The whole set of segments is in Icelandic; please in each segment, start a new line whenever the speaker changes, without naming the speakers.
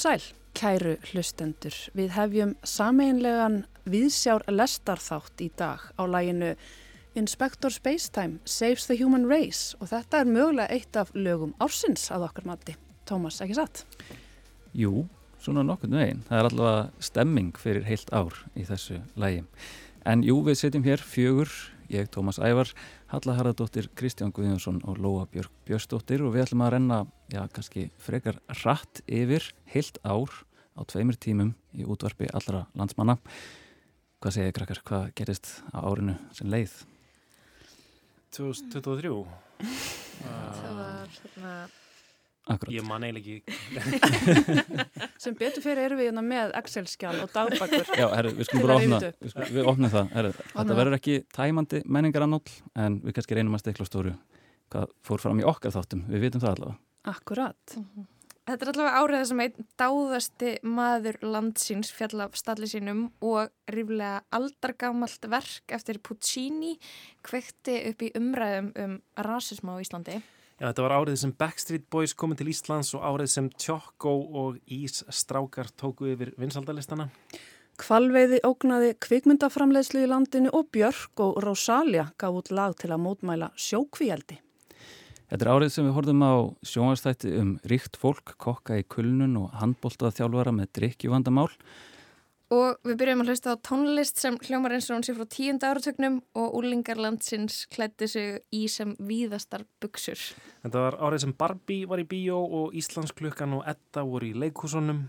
sæl, kæru hlustendur. Við hefjum sameinlegan viðsjár lestarþátt í dag á læginu Inspector Spacetime Saves the Human Race og þetta er mögulega eitt af lögum ársins að okkar mati. Tómas, ekki satt?
Jú, svona nokkurnu veginn. Það er allavega stemming fyrir heilt ár í þessu lægi. En jú, við setjum hér fjögur, ég, Tómas Ævar, Halla Harðardóttir, Kristján Guðjónsson og Lóa Björg Björnsdóttir og við ætlum að renna, já, kannski frekar rætt yfir heilt ár á tveimur tímum í útvarpi allra landsmanna. Hvað segir krakkar, hvað gerist á árinu sem leið?
2023
Það var svona,
Akkurat.
Ég man eiginlega ekki
Sem betur fyrir erum við hérna með Excel-skjál og dagbækur.
Já, herru, við skulum bara
upp.
við, skulum, við opnum það. Herru, þetta verður ekki tæmandi menningarannól en við kannski reynum að stekla stóru hvað fór fram í okkar þáttum. Við vitum það allavega.
Akkurat.
þetta er allavega árið sem einn dáðasti maður landsins fjall af stalli sínum og ríflega aldargamalt verk eftir Puccini kvekti upp í umræðum um rasisma á Íslandi.
Já, þetta var árið sem Backstreet Boys komið til Íslands og árið sem Tjokko og Ís Strákar tóku yfir vinsaldalistana
Kvalveiði ógnaði kvikmyndaframleiðslu í landinu og Björk og Rosalia gaf út lag til að mótmæla sjókvíjaldi.
Þetta er árið sem við horfum á sjónvarstætti um ríkt fólk, kokka í kulnun og handbóltað þjálfara með drikkjuvandamál.
Og við byrjum að hlusta á tónlist sem hljómar eins og hún sé frá tíunda áratögnum og úlingarlandsins klætti sig í sem víðastar buksur.
Þetta var árið sem Barbie var í bíó og Íslandsklukkan og Edda voru í leikhúsunum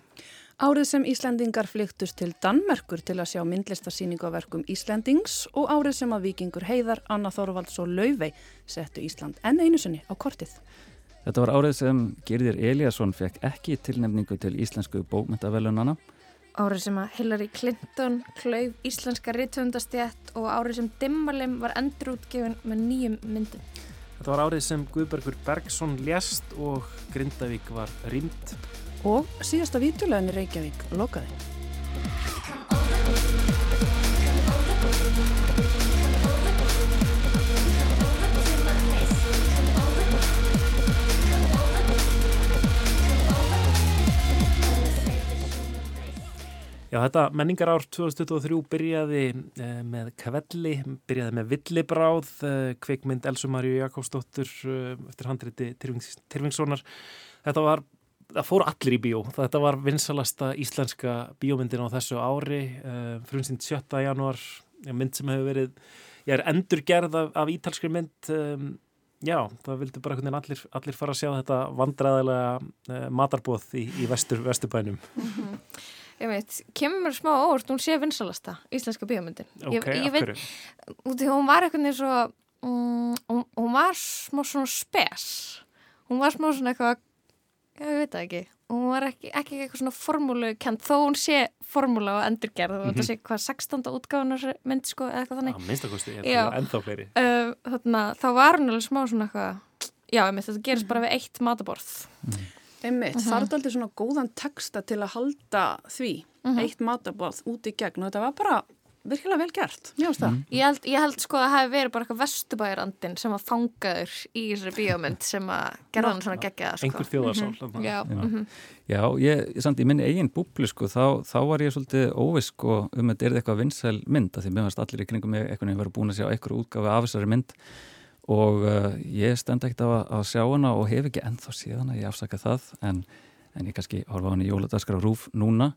Árið sem Íslendingar flyktust til Danmerkur til að sjá myndlistarsýningu á verkum Íslendings og árið sem að vikingur Heiðar, Anna Þorvalds og Laufey settu Ísland enn einu sinni á kortið.
Þetta var árið sem Girðir Eliasson fekk ekki tilnefningu til íslensku bókmyndavelunana.
Árið sem að Hillary Clinton klauf íslenska rithöndastjætt og árið sem Dimmalim var endurútgefin með nýjum myndum.
Þetta var árið sem Guðbergur Bergson lést og Grindavík var rýmt
Og síðasta vítjulegin í Reykjavík lokaði.
Já, þetta menningarár 2023 byrjaði eh, með kvelli, byrjaði með villibráð, eh, kveikmynd Elsumarju Jakobsdóttur eh, eftir handriti Tyrfings, Tyrfingssonar. Þetta var, það fóru allir í bíó. Þetta var vinsalasta íslenska bíómyndin á þessu ári, eh, frunsind 7. januar, já, mynd sem hefur verið, ég er endurgerð af, af ítalskri mynd, eh, já, það vildi bara veginn allir, allir fara að sjá þetta vandræðilega eh, matarbóð í, í vestur, vesturbænum.
Ég veit, kemur mér smá óvart, hún sé vinsalasta íslenska bíómyndin.
Ok,
ég, ég
af
veit,
hverju?
út í hún var eitthvað eins og, um, hún, var smá svona spes. Hún var smá svona eitthvað, ég veit það ekki, hún var ekki, ekki eitthvað svona formúlu kent, þó hún sé formúla og endurgerð og þetta sé hvað 16. útgáðunar mynd sko eða eitthvað þannig.
Fleiri.
Uh, þarna, þá var hún alveg smá svona eitthvað, já, þetta gerist bara við eitt mataborð.
Einmitt, uh þar er aldrei svona góðan texta til að halda því, eitt matabáð út í gegn og þetta var bara virkilega vel gert, mjög ástæða.
Ég held, ég held sko að það hefði verið bara eitthvað vestubæjarandin sem að fangaður í þessari bíómynd sem að gerða hann svona geggjaða sko.
Einhver þjóðarsál. þarna.
Já,
Já.
mhm.
Já, ég, samt í minni eigin búblu sko, þá, þá var ég svolítið óvisk sko, um þetta er eitthvað vinsæl mynd af því mér varst allir í kringum mig eitthvað nefnir verið búin að sjá eitthvað útgafi af þessari mynd og uh, ég stend ekkert á að, sjá hana og hef ekki ennþá síðan að ég afsaka það en, en ég kannski horfa hana í jóladaskar á rúf núna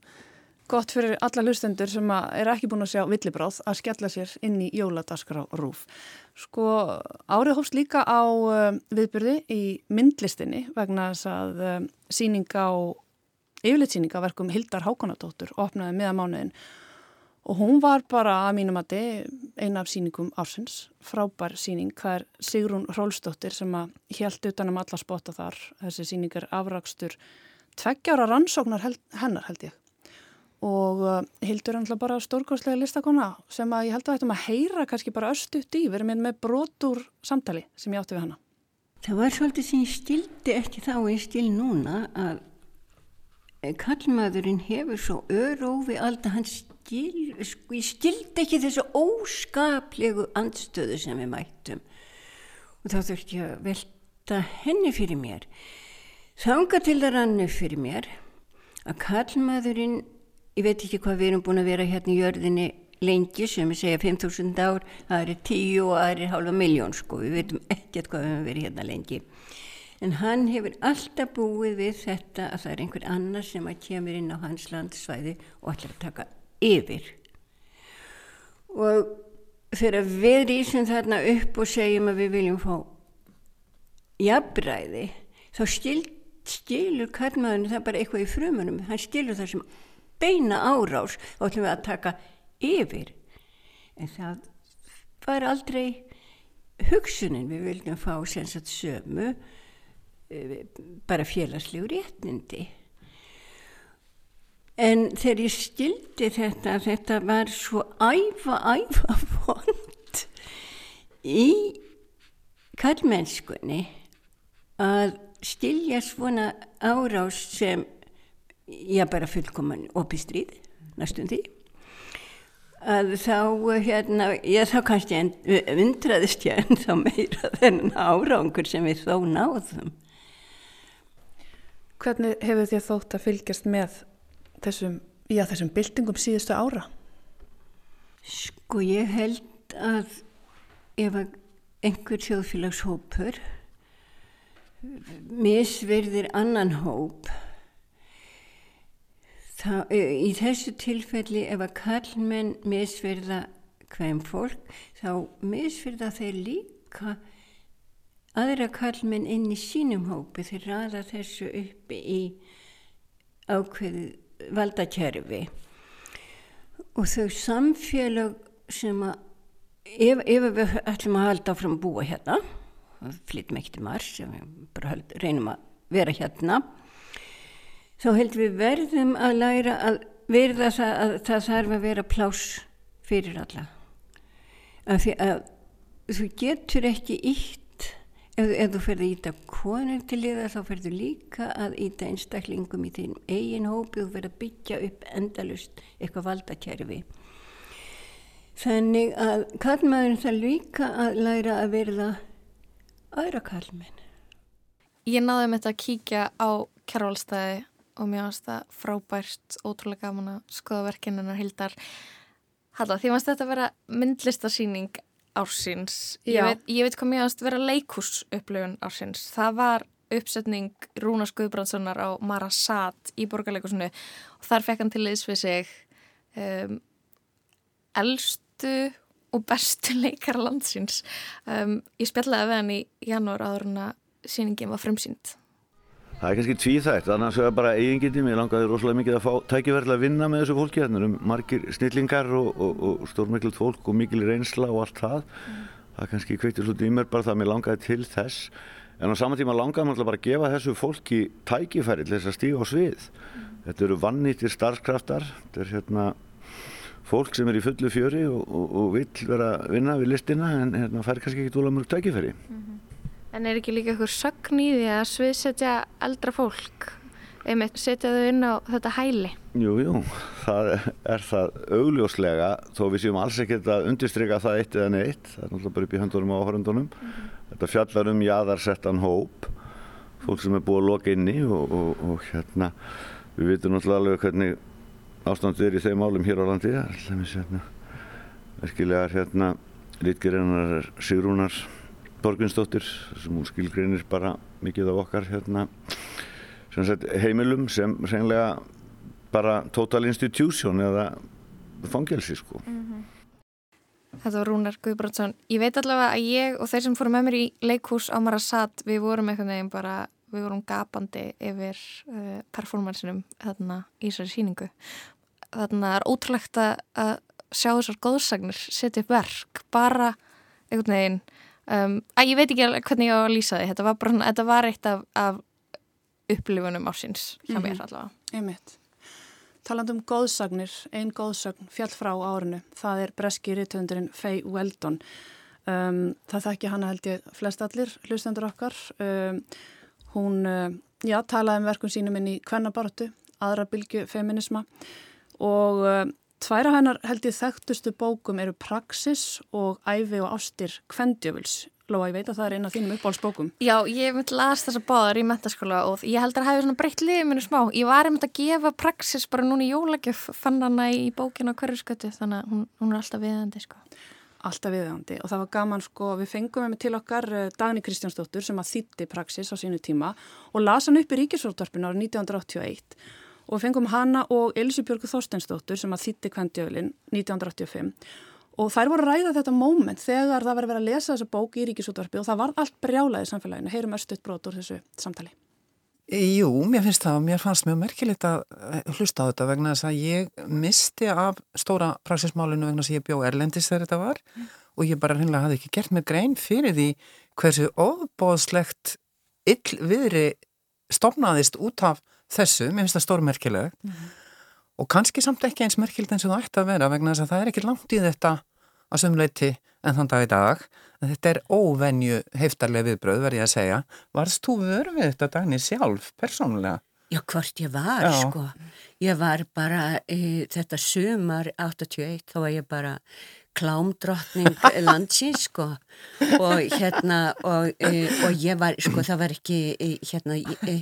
Gott fyrir alla hlustendur sem er ekki búin að sjá villibráð að skella sér inn í jóladaskar á rúf. Sko árið hófst líka á um, viðbyrði í myndlistinni vegna þess að um, síning á, yfirlitsýning á verkum Hildar Hákonadóttur opnaði miða mánuðin og hún var bara að mínum að eina af síningum ársins, frábær síning, það er Sigrún Rólsdóttir sem að hjælt utanum alla spotta þar, þessi síning er afrakstur tveggjára rannsóknar held, hennar held ég. Og uh, Hildur náttúrulega bara stórkostlega listakona sem að ég held að þetta maður heyra kannski bara östuðt í, við erum með brotur samtali sem ég átti við hana.
Það var svolítið sem ég stildi ekki þá og ég stil núna að kallmaðurinn hefur svo örófi alltaf hann stil, sko ég stildi ekki þessu óskaplegu andstöðu sem við mættum og þá þurfti ég að velta henni fyrir mér. Þanga til það rannu fyrir mér að kallmaðurinn, ég veit ekki hvað við erum búin að vera hérna í jörðinni lengi sem við segja 5.000 ár, það er 10 og það er halva miljón sko, við veitum ekkert hvað við höfum verið hérna lengi. En hann hefur alltaf búið við þetta að það er einhver annar sem að kemur inn á hans landsvæði og ætlar að taka yfir. Og þegar við rýsum þarna upp og segjum að við viljum fá jafnbræði, þá stil, stilur kallmaðurinn það bara eitthvað í frumunum, hann stilur það sem beina árás. Og ætlum við að taka yfir. En það var aldrei hugsunin. Við viljum fá sensat sömu eh, bara félagslegur réttindi en þegar ég stildi þetta þetta var svo æfa æfa fond í kallmennskunni að stilja svona árás sem ég bara fullkoman opistrið næstum því að þá hérna, ég þá kannski undraðist ég en þá meira þennan árangur sem við þó náðum.
Hvernig hefur þér þótt að fylgjast með þessum, já, þessum byltingum síðustu ára?
Sko ég held að ef einhver þjóðfélagshópur misverðir annan hóp Það, í þessu tilfelli ef að kallmenn misverða hvem fólk þá misverða þeir líka aðra kallmenn inn í sínum hópi þeir raða þessu uppi í ákveð valdakerfi. Og þau samfélag sem að ef, ef við ætlum að halda áfram að búa hérna flyttum ekki til mars bara reynum að vera hérna þá heldur við verðum að læra að verða það að það þarf að vera plás fyrir alla. Af því að þú getur ekki ítt ef, ef þú ferði íta konur til liða þá ferðu líka að íta einstaklingum í þín eigin hópi og verða að byggja upp endalust eitthvað valdakerfi. Þannig að kallmaðurinn það líka að læra að verða aðra kallmenn
Ég náði með þetta að kíkja á kjærvalstæði og mér finnst það frábært, ótrúlega gaman að skoða verkinunar hildar. Halla, því finnst þetta að vera myndlistarsýning ársins. Ég veit, ég veit hvað mér finnst vera leikúsupplöfun ársins. Það var uppsetning Rúna Skuðbrandssonar á Marasat í borgarleikusinu og þar fekk hann til liðs við sig um, eldstu og bestu leikar landsins. Um, ég spjallaði við hann í janúar áður en að sýningin var frumsýnd.
Það er kannski tvíþægt, annars er það bara eigingindi, mér langaði rosalega mikið að fá tækifærlega að vinna með þessu fólki, þannig að um margir snillingar og, og, og stórmiklut fólk og mikil reynsla og allt það. Mm. Það kannski kveitir svolítið í mér bara það að mér langaði til þess, en á saman tíma langaði mér bara að gefa þessu fólki tækifæri til þess að stíga á svið. Mm. Þetta eru vannýttir starfskraftar, þetta er hérna fólk sem er í fullu fjöri og, og vil vera að vinna við listina en hérna fær kannski ekki dóla mörg tækifæri. Mm -hmm.
En er ekki líka einhver sögn í því að sviðsetja eldra fólk, einmitt setja þau inn á þetta hæli?
Jú, jú, það er það augljóslega, þó við séum alls ekkert að undirstryka það eitt eða neitt, það er náttúrulega bara upp í höndunum á áhörundunum. Mm -hmm. Þetta fjallar um jaðarsettan hóp, fólk sem er búið að loka inni og, og, og hérna, við vitum náttúrulega alveg hvernig ástandu er í þeim álum hér á landi, alltaf hérna, verkilegar hérna, lítgerinnar Sigrúnar Borgvinsdóttir sem hún skilgreinir bara mikið af okkar hérna, sem sagt, heimilum sem reynlega bara total institution eða fangelsi sko. Mm -hmm.
Þetta var Rúnar Guðbrandsson. Ég veit allavega að ég og þeir sem fórum með mér í leikhús á Marasat við vorum eitthvað nefn bara við vorum gapandi yfir uh, performansinum þarna í þessari síningu. Þarna er ótrúlegt að sjá þessar góðsagnir setja upp verk bara einhvern veginn Um, að ég veit ekki hvernig ég á að lýsa því. Þetta var, bara, þetta var eitt af, af upplifunum ásins hjá mér mm -hmm. allavega.
Einmitt. Taland um góðsagnir, einn góðsagn fjall frá árinu, það er breski rítvöndurinn Faye Weldon. Um, það þekki hana held ég flest allir hlustendur okkar. Um, hún, uh, já, talaði um verkum sínum inn í kvennabartu aðra bylgu feminisma og uh, Tværa hennar held ég þekktustu bókum eru Praxis og Æfi og Ástir Kvendjöfuls Lóa, ég veit að það er eina af þínum uppáhaldsbókum.
Já, ég myndi las þessa báðar í mentaskóla og ég held að það hefði svona breytt liðið minni smá. Ég var einmitt að gefa praxis bara núna í jólagjöf, fann hana í bókina hverju skötu, þannig að hún, hún er alltaf viðandi, sko.
Alltaf viðandi og það var gaman, sko, við fengum með til okkar eh, Dagni Kristjánsdóttur sem að þýtti praxis á sínu tíma og las hann upp í Ríkisvöldvarpinu árið 1981 og fengum hana og Elisabjörgu Þorstensdóttur sem að þýtti Kvendjöflin 1985 og þær voru að ræða þetta móment þegar það var að vera að lesa þessa bók í ríkisútvarfi og það var allt brjálaðið samfélaginu. Heyrum östuðt brot úr þessu samtali.
Jú, mér finnst það og mér fannst mjög merkilegt að eh, hlusta á þetta vegna þess að ég misti af stóra praxismálinu vegna þess að ég bjó Erlendis þegar þetta var mm. og ég bara hinnlega hafði ekki gert mig grein fyrir því hversu ofbóðslegt ill viðri stopnaðist út af þessu, mér finnst það stórmerkilegt mm og kannski samt ekki eins merkild eins og það ætti að vera vegna þess að það er ekki langt í þetta að sömleiti en þann dag í dag. En þetta er óvenju heiftarlega viðbröð verði ég að segja. Varst þú verið við þetta dagni sjálf persónulega?
Já hvort ég var Já. sko. Ég var bara e, þetta sumar 81 þá var ég bara klámdrottning landsins sko og hérna og, e, og ég var sko það var ekki e, hérna e,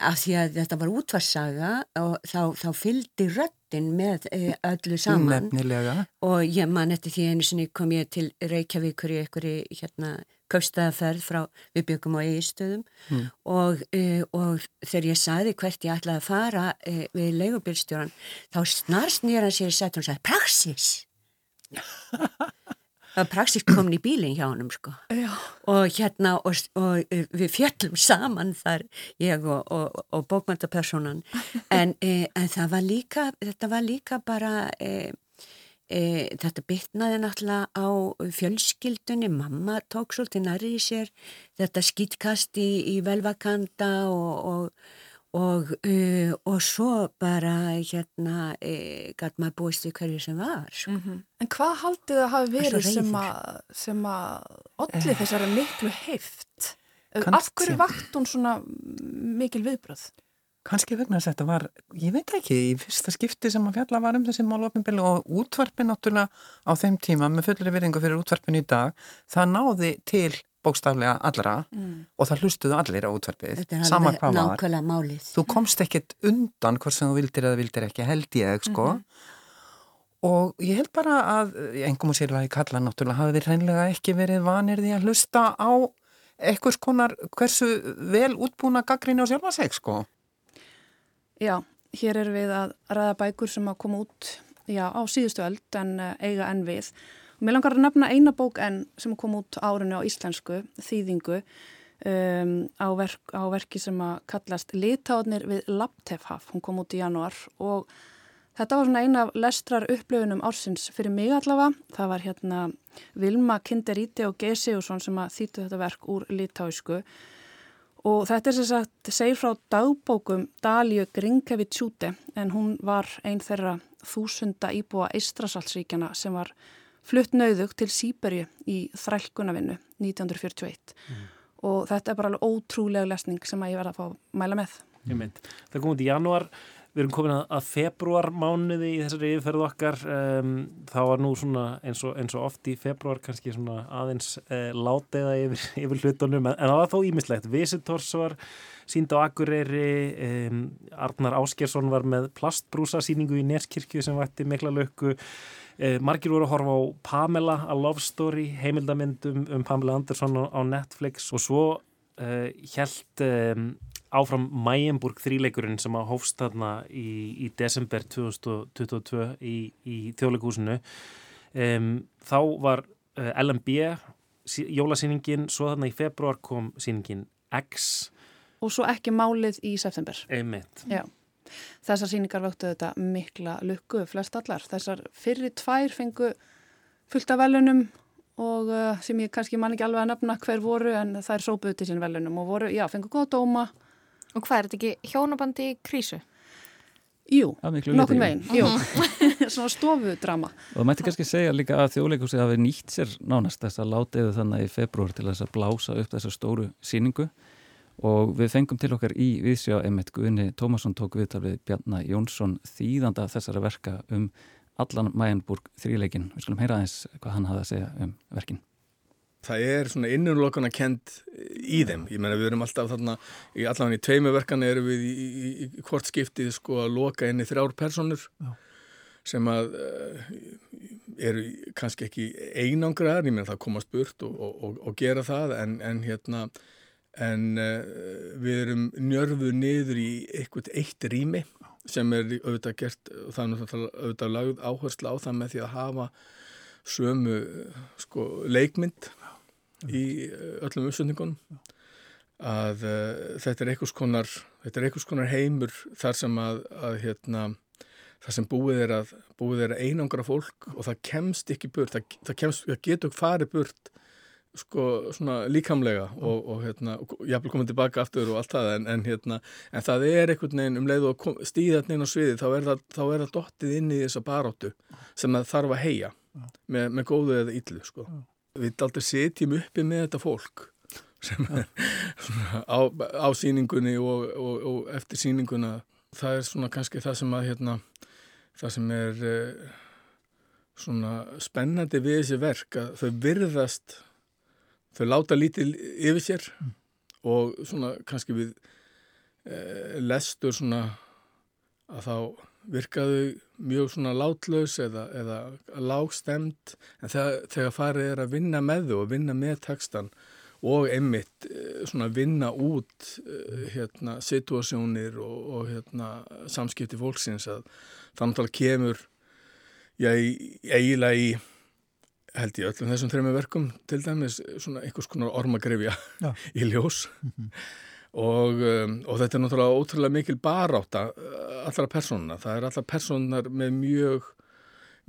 af því að þetta var útvarsaga og þá, þá fylgdi röttin með öllu saman
Nefnilega.
og ég man eftir því einu sinni kom ég til Reykjavíkur í einhverju hérna kaupstæðaferð frá við byggum á eigistöðum mm. og, e, og þegar ég saði hvert ég ætlaði að fara e, við leigubilstjóran þá snarst nýjar hann sér í setjum og sagði Praxis það var praxis komin í bílinn hjá hann sko. og hérna og, og við fjöllum saman þar ég og, og, og bókmæntapersonan en, e, en það var líka þetta var líka bara e, e, þetta bytnaði náttúrulega á fjölskyldunni. Mamma tók svolítið nærri í sér þetta skýtkast í, í velvakanda og Og, uh, og svo bara hérna uh, gæt maður búist í hverju sem var sko. mm -hmm.
En hvað haldið það hafi verið sem að allir þessari miklu heift af hverju vakt hún svona mikil viðbröð?
Kanski vegna þess að þetta var, ég veit ekki í fyrsta skipti sem að fjalla var um þessi málvapinbili og útvarpin náttúrulega á þeim tíma með fullri virðingu fyrir útvarpin í dag það náði til bókstaflega allra mm. og það hlustuðu allir á útvarpið
sama hvað var málið.
þú komst ekkit undan hvort sem þú vildir eða vildir ekki held ég sko mm -hmm. og ég held bara að engum og sérlega í kalla náttúrulega hafi þið reynlega ekki verið vanir því að hlusta á ekkurs konar hversu vel útbúna gaggríni á sjálfa seg sko
Já, hér er við að ræða bækur sem að koma út já, á síðustu öll en eh, eiga enn við Mér langar að nefna eina bók enn sem kom út árinu á íslensku, þýðingu, um, á, verk, á verki sem að kallast Litáðnir við Laptefhaf. Hún kom út í januar og þetta var svona eina af lestrar upplöfunum ársins fyrir mig allavega. Það var hérna Vilma Kinderíti og Geir Sigursson sem að þýttu þetta verk úr litáísku. Og þetta er sem sagt, segir frá dagbókum Dalíu Grinkevitt-Sjúti en hún var einn þeirra þúsunda íbúa Eistrasalsríkjana sem var flutt nauðug til Sýbergi í þrælkunavinnu 1941 mm. og þetta er bara alveg ótrúlega lesning sem að ég verða að fá að mæla með.
Það kom út í januar, við erum komin að februar mánuði í þessari yfirferðu okkar, um, þá var nú svona eins og, eins og oft í februar kannski svona aðeins uh, látiða yfir, yfir hlutunum, en það var þó ímislegt. Visitors var sínd á Akureyri, um, Arnar Áskersson var með plastbrúsasýningu í Neskirkju sem vætti mikla lökku, Eh, margir voru að horfa á Pamela, A Love Story, heimildamindum um Pamela Anderson á Netflix og svo eh, held eh, áfram Mæjenburg þríleikurinn sem að hófst þarna í, í desember 2022 í, í þjóðleikúsinu. Þá var eh, LMB jólasýningin, svo þarna í februar kom sýningin X.
Og svo ekki málið í september.
Einmitt.
Já. Þessar síningar vöktu þetta mikla lukku, flest allar. Þessar fyrir tvær fengu fullt af velunum og uh, sem ég kannski man ekki alveg að nefna hver voru en það er sópuð til sín velunum og voru, já, fengu góða dóma.
Og hvað er þetta ekki hjónabandi krísu?
Jú, nokkur veginn, jú, svona stofudrama.
Og það mætti kannski segja líka að þjóðleikusi hafi nýtt sér nánast þess að látiðu þannig í februar til þess að blása upp þessa stóru síningu og við fengum til okkar í viðsjá emitt Guðni Tómasson tók viðtal við Bjarnar Jónsson þýðanda þessara verka um allan Mæjanburg þrýleikin. Við skulum heyra aðeins hvað hann hafði að segja um verkin.
það er svona innunlokana kent í þeim. Ég menna við erum alltaf þarna, í allavega í tveimuverkan erum við í, í, í hvort skiptið sko að loka inn í þrjár personur Já. sem að uh, eru kannski ekki einangraðar, ég menna það komast burt og, og, og, og gera það en, en hérna en uh, við erum njörfuð niður í eitthvað eitt rými sem er auðvitað gert og það er náttúrulega auðvitað lagð áherslu á það með því að hafa sömu sko leikmynd í eh, öllum uppsöndingunum að uh, þetta er einhvers konar konar heimur þar sem að, að hérna þar sem búið er að búið er að einangra fólk og það kemst ekki burt það, það, kemst, það getur farið burt sko svona líkamlega og, og hérna, jáfnvel komið tilbaka aftur og allt það en, en hérna, en það er einhvern veginn um leið og stíðat neina sviði þá er það, þá er það dottið inn í þessa baróttu sem það þarf að heia með, með góðu eða yllu sko. Við aldrei setjum uppi með þetta fólk sem er á, á síningunni og, og, og eftir síninguna það er svona kannski það sem að hérna, það sem er eh, svona spennandi við þessi verk að þau virðast þau láta lítið yfir sér mm. og svona kannski við eh, lestur svona að þá virkaðu mjög svona látlaus eða, eða lágstemt en þegar, þegar farið er að vinna með þau og vinna með textan og einmitt eh, svona vinna út eh, hérna situasjónir og, og hérna samskipti fólksins að þannig að kemur já, eiginlega í held ég öllum þessum þrejum verkum til dæmis svona einhvers konar ormagrefja í ljós mm -hmm og, um, og þetta er náttúrulega ótrúlega mikil baráta uh, allra persónuna. Það er allra persónunar með mjög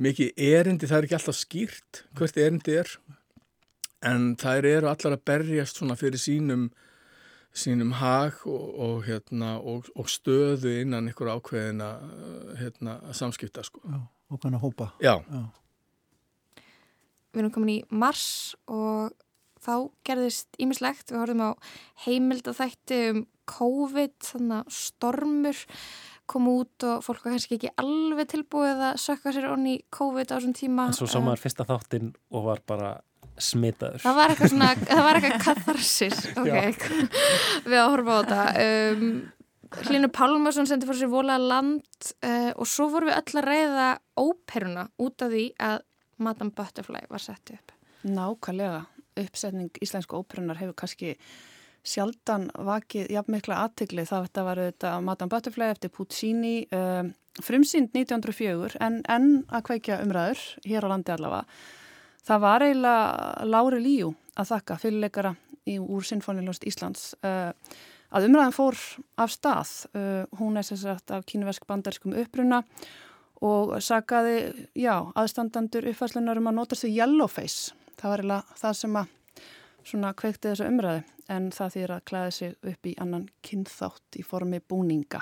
mikið erindi, það er ekki alltaf skýrt hvert erindi er en það eru allar að berjast svona fyrir sínum sínum hag og, og, hérna, og, og stöðu innan ykkur ákveðina uh, hérna, samskipta sko.
Já, og kannar hópa.
Já. Já.
Við erum komin í mars og þá gerðist ímislegt, við horfum á heimildathætti um COVID, þannig að stormur kom út og fólk var kannski ekki alveg tilbúið að sökka sér onni COVID á þessum tíma.
En svo sá maður fyrsta þáttinn og var bara smitaður.
Það var eitthvað svona, það var eitthvað katharsis, ok, við að horfa á þetta. Um, Hlinu Pálmarsson sendi fór sér volað land uh, og svo vorum við öll að reyða óperuna út af því að Madame Butterfly var sett upp.
Nákvæmlega. Uppsetning íslensku óperunar hefur kannski sjaldan vakið jafn mikla aðtigli það þetta var auðvitað Madame Butterfly eftir Puccini um, frumsýnd 1904 en enn að kveikja umræður hér á landi allavega. Það var eiginlega Lári Líu að þakka fyrirleikara í, úr Sinfónilust Íslands. Uh, að umræðan fór af stað. Uh, hún er sérsagt af kínuversk bandarskum uppruna og sagaði, já, aðstandandur uppfæslunar um að nota þessu yellowface það var eiginlega það sem að svona kveikti þessu umræðu en það þýr að klæða sig upp í annan kynþátt í formi búninga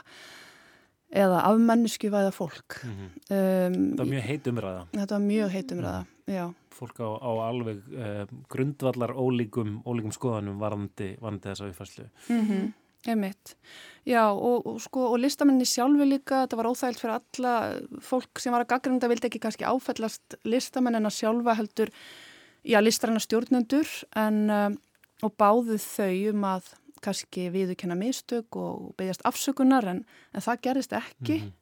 eða af mannesku væða fólk mm -hmm.
um, Þetta var mjög heit umræða
Þetta var mjög heit umræða, mm. já
Fólk á, á alveg uh, grundvallar ólíkum, ólíkum skoðanum varandi, varandi þessa uppfæslu
mm -hmm. Emitt, já og, og sko og listamenni sjálfi líka, þetta var óþægilt fyrir alla fólk sem var að gaggrunda vildi ekki kannski áfællast listamenn en að sjálfa heldur já, listræna stjórnendur en, um, og báðu þau um að kannski viðukenna mistök og beigjast afsökunar en, en það gerist ekki mm -hmm.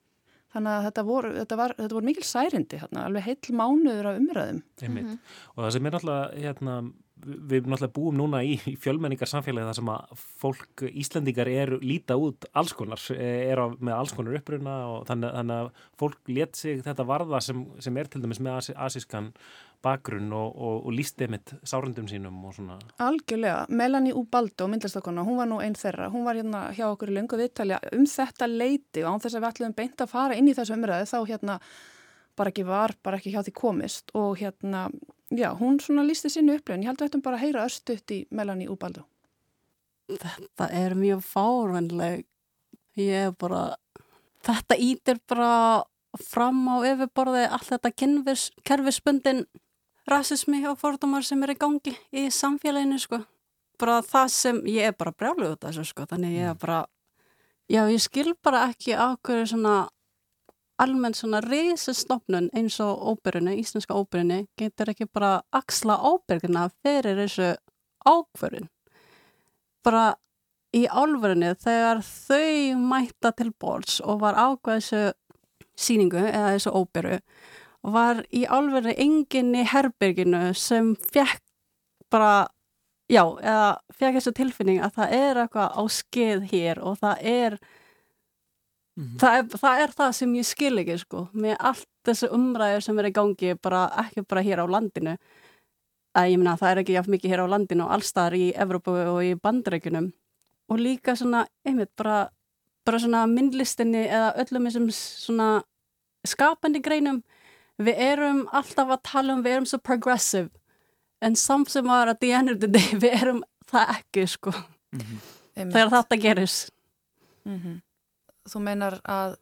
þannig að þetta voru, þetta var, þetta voru mikil særindi, hérna, alveg heil mánuður af umræðum.
Mm -hmm. Og það sem er náttúrulega hérna, við náttúrulega búum núna í, fjölmenningar samfélagi þar sem að fólk, Íslandingar er líta út alls konar, er með alls konar uppruna og þannig, þannig að fólk let sig þetta varða sem, sem er til dæmis með asískan bakgrunn og, og, og líst einmitt sárundum sínum og svona.
Algjörlega, Melanie Ubaldo, myndlistakonna, hún var nú einn þeirra, hún var hérna hjá okkur í löngu viðtalja um þetta leiti og án þess að við ætlum beint að fara inn í þessu umræðu þá hérna bara ekki var, bara ekki hjá því komist og hérna, já, hún svona lísti sínu upplöfin, ég held að þetta bara heyra östuðt í Melanie Ubaldo.
Þetta er mjög fárvænleg, ég er bara, þetta ítir bara fram á yfirborði allt þetta kerfisbundin rasismi og fordómar sem er í gangi í samfélaginu sko. Bara það sem, ég er bara brjáluð út af þessu sko, þannig ég er mm. bara, já ég skil bara ekki á hverju svona almennt svona reysastofnun eins og óperunni, íslenska óperunni getur ekki bara axla óperuna fyrir þessu ákvörun bara í álverðinu þegar þau mætta til bords og var ákveð þessu síningu eða þessu óperu var í álverðinu enginn í herbyrginu sem fekk bara já, eða fekk þessu tilfinning að það er eitthvað á skeið hér og það er
Mhm.
það, er, það er það sem ég skil ekki sko, með allt þessu umræður sem er í gangi, bara ekki bara hér á landinu. Að ég meina það er ekki jáfn mikið hér á landinu og allstaðar í Evrópu og í bandreikunum og líka svona, einmitt, bara bara svona myndlistinni eða öllum þessum svona skapandi greinum. Við erum alltaf að tala um, við erum svo progressive. En samt sem var að the end of the day við erum það ekki sko.
Einmitt.
þegar þetta gerist.
Mhm. Þú meinar að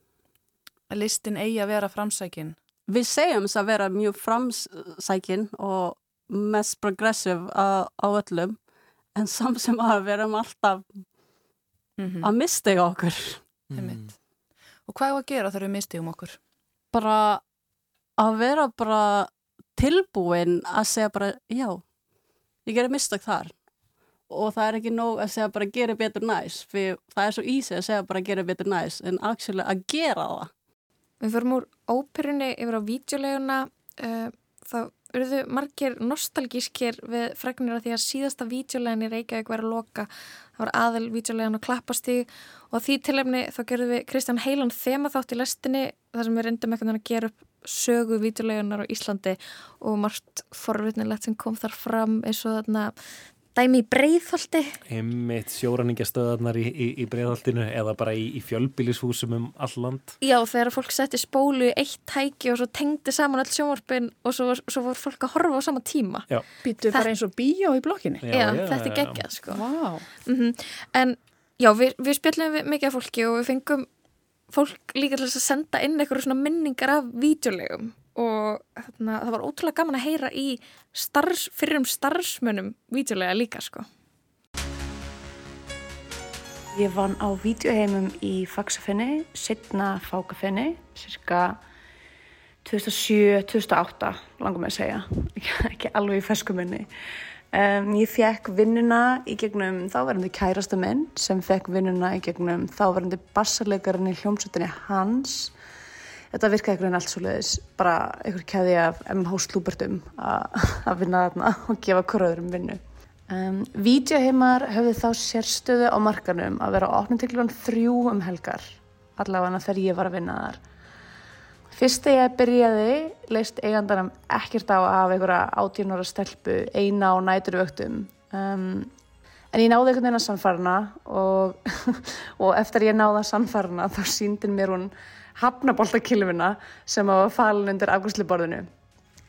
listin eigi að vera framsækin
við segjum þess að vera mjög framsækin og mest progressive á, öllum en samt sem að við erum alltaf
mm
að mistega okkur
Einmitt. Og hvað er að gera þegar við mistíum okkur?
bara að vera bara tilbúin að segja bara já, ég gerir mistak þar og það er ekki nóg að segja bara gera betur næs. Fyrir það er svo easy að segja bara gera betur næs en að gera það.
Við förum úr óperunni yfir á vídeoleguna uh, þá urðu margir nostalgískir við fregnir að því að síðasta vídeolegin í Reykjavík verið að loka. Það var aðal vídeolegin á klappastíg og því tilefni þá gerðum við Kristján Heilan þema þátt í lestinni þar sem við reyndum eitthvað að gera upp sögu vídeolegunar á Íslandi og margt forvitnilegt sem kom þar fram eins og þarna dæmi í breiðholti
Einmitt sjóraningastöðarnar í, í, í breiðholtinu eða bara í, í fjölbýlishúsum um all land.
Já, þegar fólk setti spólu í eitt tæki og svo tengdi saman öll sjónvarpin og svo, svo voru fólk að horfa á sama tíma.
Býtu bara eins og bíó í blokkinni?
Já, þetta er geggjað, sko.
Vá.
Mm En já, við, við spjallum við mikið af fólki og við fengum fólk líka til að senda inn eitthvað svona minningar af vídeolegum og þarna, það var ótrúlega gaman að heyra í starfs, fyrir um starfsmönnum vídeolega líka, sko.
Ég vann á vídeoheimum í Faxafinni, setna Fákafinni, cirka 2007-2008, langar mig að segja, ekki, alveg í ferskuminni. Um, ég fekk vinnuna í gegnum þáverandi kærasta minn sem fekk vinnuna í gegnum þáverandi bassarleikarinn í hljómsveitinni hans. Þetta virkaði einhvern veginn allt svo leiðis, bara einhver keði af MH slúbertum að vinna þarna og gefa koröðurum vinnu. Um, Vídeoheimar höfðu þá sérstöðu á markanum að vera opnum til klukkan þrjú um helgar, allavega þegar ég var að vinna þar. Fyrst þegar ég byrjaði leist eigandanum ekkert á hafa einhverja átjónara stelpu eina á næturvöktum. Um, en ég náði einhvern veginn að sannfarna og, og eftir ég náði að sannfarna þá síndin mér hún hafnaboltakilfina sem var falin undir afgjörsluborðinu.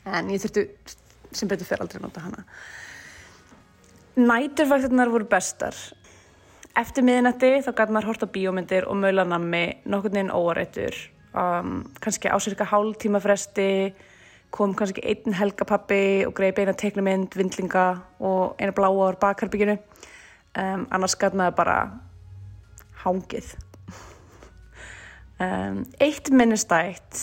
En ég þurfti sem betur fyrir aldrei að nota hana. Næturvaktirnar voru bestar. Eftir miðinætti þá gæti maður hort á bíómyndir og maulanammi nokkurn veginn óarættur. Um, kannski á cirka hálf tíma fresti kom kannski einn helgapappi og greið beina teiknumynd, vindlinga og eina bláa ár bakherbygginu. Um, annars gæti maður bara hangið. Um, eitt minnistætt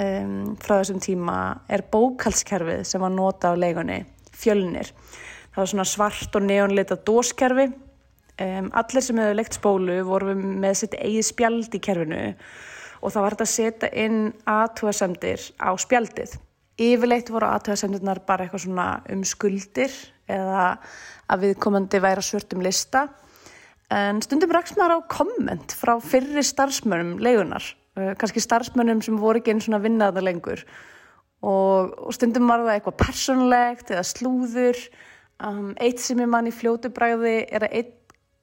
um, frá þessum tíma er bókalskerfið sem var nota á leigunni, fjölnir. Það var svona svart og neonleita dóskerfi. Um, allir sem hefur leikt spólu voru með sitt eigið spjald í kerfinu og það var þetta að setja inn aðtúasemdir á spjaldið. Yfirleitt voru aðtúasemdirnar bara eitthvað svona um skuldir eða að viðkomandi væri að svörtum lista. En stundum rakst maður á komment frá fyrri starfsmönnum leigunar, uh, kannski starfsmönnum sem voru ekki einn svona vinnaða lengur og, og stundum var það eitthvað persónlegt eða slúður. Um, eitt sem ég mann í fljótu bræði er að einn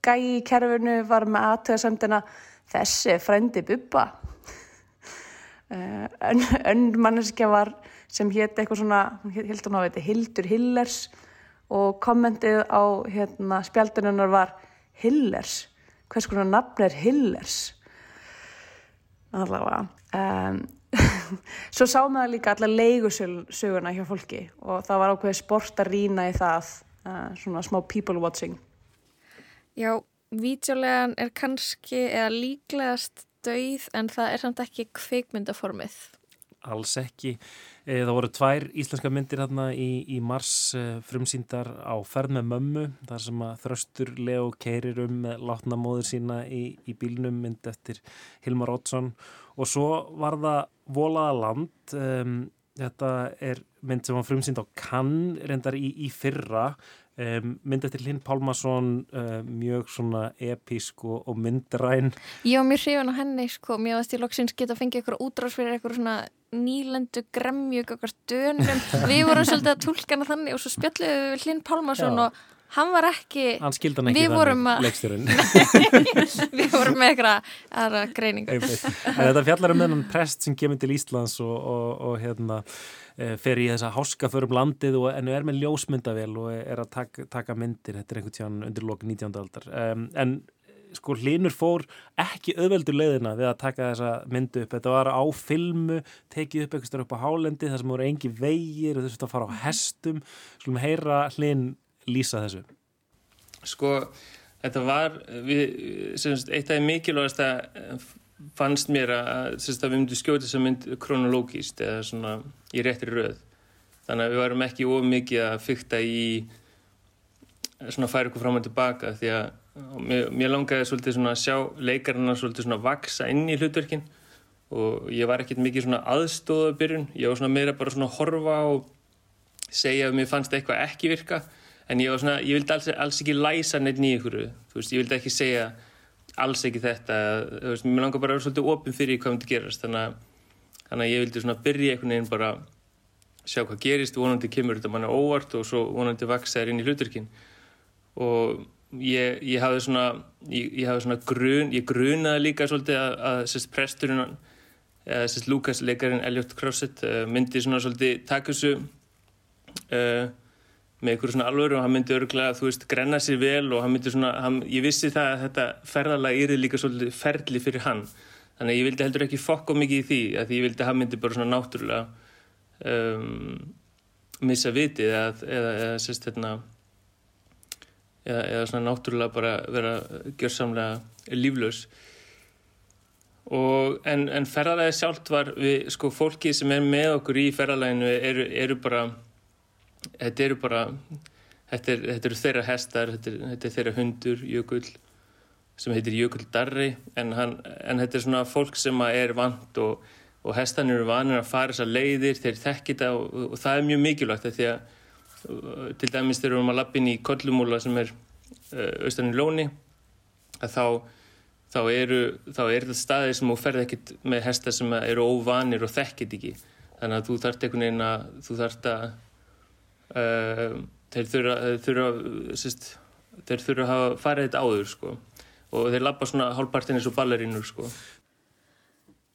gæi í kerfinu var með aðtöðasemdina þessi frændi bubba. Uh, ön, önn manneskja var sem hétt eitthvað svona, þetta, Hildur Hillers og kommentið á hérna, spjaldununnar var Hillers, hvers konar nafn er Hillers? Allavega. Um, svo sá maður líka alla leigusöguna hjá fólki og það var ákveðið sport að rýna í það, uh, svona smá people watching.
Já, vídeolegan er kannski eða líklegast dauð en það er samt ekki kveikmyndaformið.
Alls ekki. Eh, Það voru tvær íslenska myndir hérna í, í mars eh, frumsýndar á ferð með mömmu þar sem að þröstur Leo keirir um með látna móður sína í, í bílnum mynd eftir Hilmar Oddsson. Og svo var það Volaða land um, þetta er mynd sem var frumsýnd á Cannes reyndar í, í fyrra um, mynd eftir Linn Pálmason um, mjög svona episk og, og myndræn
Ég var mjög hrifin á henni, sko, mér varst ég loksins geta að fengja eitthvað útrás fyrir eitthvað svona nýlendu gremju, eitthvað dönum. Við vorum svolítið að tólka hana þannig og svo spjalluðum við Hlinn Pálmarsson
Já.
og hann var ekki,
hann skildi hann ekki þannig,
við vorum með eitthvað aðra.
En þetta fjallar um þennan prest sem kemur til Íslands og, og, og hérna eh, fer í þessa háska förum landið og en er með ljósmyndavél og er að taka, taka myndir, þetta er einhvern tján undir lok 19. aldar. Um, en sko Hlinur fór ekki auðveldur leiðina við að taka þessa myndu upp. Þetta var á filmu, tekið upp eitthvað upp á hálendi þar sem voru engi vegir og þurftu að fara á hestum. Skulum heyra Hlin lýsa þessu?
Sko, þetta var við, sem sagt, eitt af mikilvægast að fannst mér að, sem sagt, að við myndum skjóta þess að mynd kronológist eða svona í réttri röð. Þannig að við varum ekki of mikið að fykta í svona færa okkur fram og tilbaka því að mér, mér langaði svolítið svona að sjá leikarina svolítið svona vaksa inn í hlutverkin og ég var ekkert mikið svona aðstóða byrjun, ég var svona meira bara svona að horfa og segja að mér fannst eitthvað ekki virka en ég var svona, ég vildi alls, alls ekki læsa neitt nýja ykkur, þú veist, ég vildi ekki segja alls ekki þetta, þú veist, mér langar bara að vera svolítið opinn fyrir hvað myndi gerast. Þannig að, þannig að ég vildi svona byrja einhvern veginn bara sjá hvað gerist, vonandi kemur þetta manna óvart og svo vonandi vaksa þér inn í hluturkin og ég, ég hafði svona ég, ég hafði svona grun, ég grunaði líka svolítið að, að sérst presturinn eða sérst Lukas leikarinn Elliot Crosset uh, myndi svona svolítið taka þessu uh, með einhverju svona alvöru og hann myndi örgulega, þú veist, grenna sér vel og hann myndi svona, hann, ég vissi það að þetta ferðalag yrði líka svolítið ferli fyrir hann. Þannig að ég vildi heldur ekki fokka mikið í því að því ég vildi að hann myndi bara svona náttúrulega um, missa vitið eða, eða, eða sérst hérna eða, eða svona náttúrulega bara vera gjörsamlega líflaus. Og en, en ferðalagi sjálft var við, sko, fólki sem er með okkur í ferðalaginu eru, eru bara þetta eru bara þetta, er, þetta eru þeirra hestar þetta er, þetta er þeirra hundur, Jökull sem heitir Jökull Darri en, hann, en þetta er svona fólk sem er vant og, og hestan eru vanir að fara þessar leiðir, þeir þekki þetta og, og, það er mjög mikilvægt því að uh, til dæmis þegar við erum að lappin í Kollumúla sem er uh, austan í Lóni að þá þá eru, þá eru þetta staðir sem þú ferð ekkert með hesta sem eru óvanir og þekkit ekki. Þannig að þú þarft einhvern veginn að þú þarft að þeir þurfa, þeir þurfa sérst, þeir þurfa að hafa farið þetta áður sko og þeir lappa svona hálfpartin eins og ballerínur sko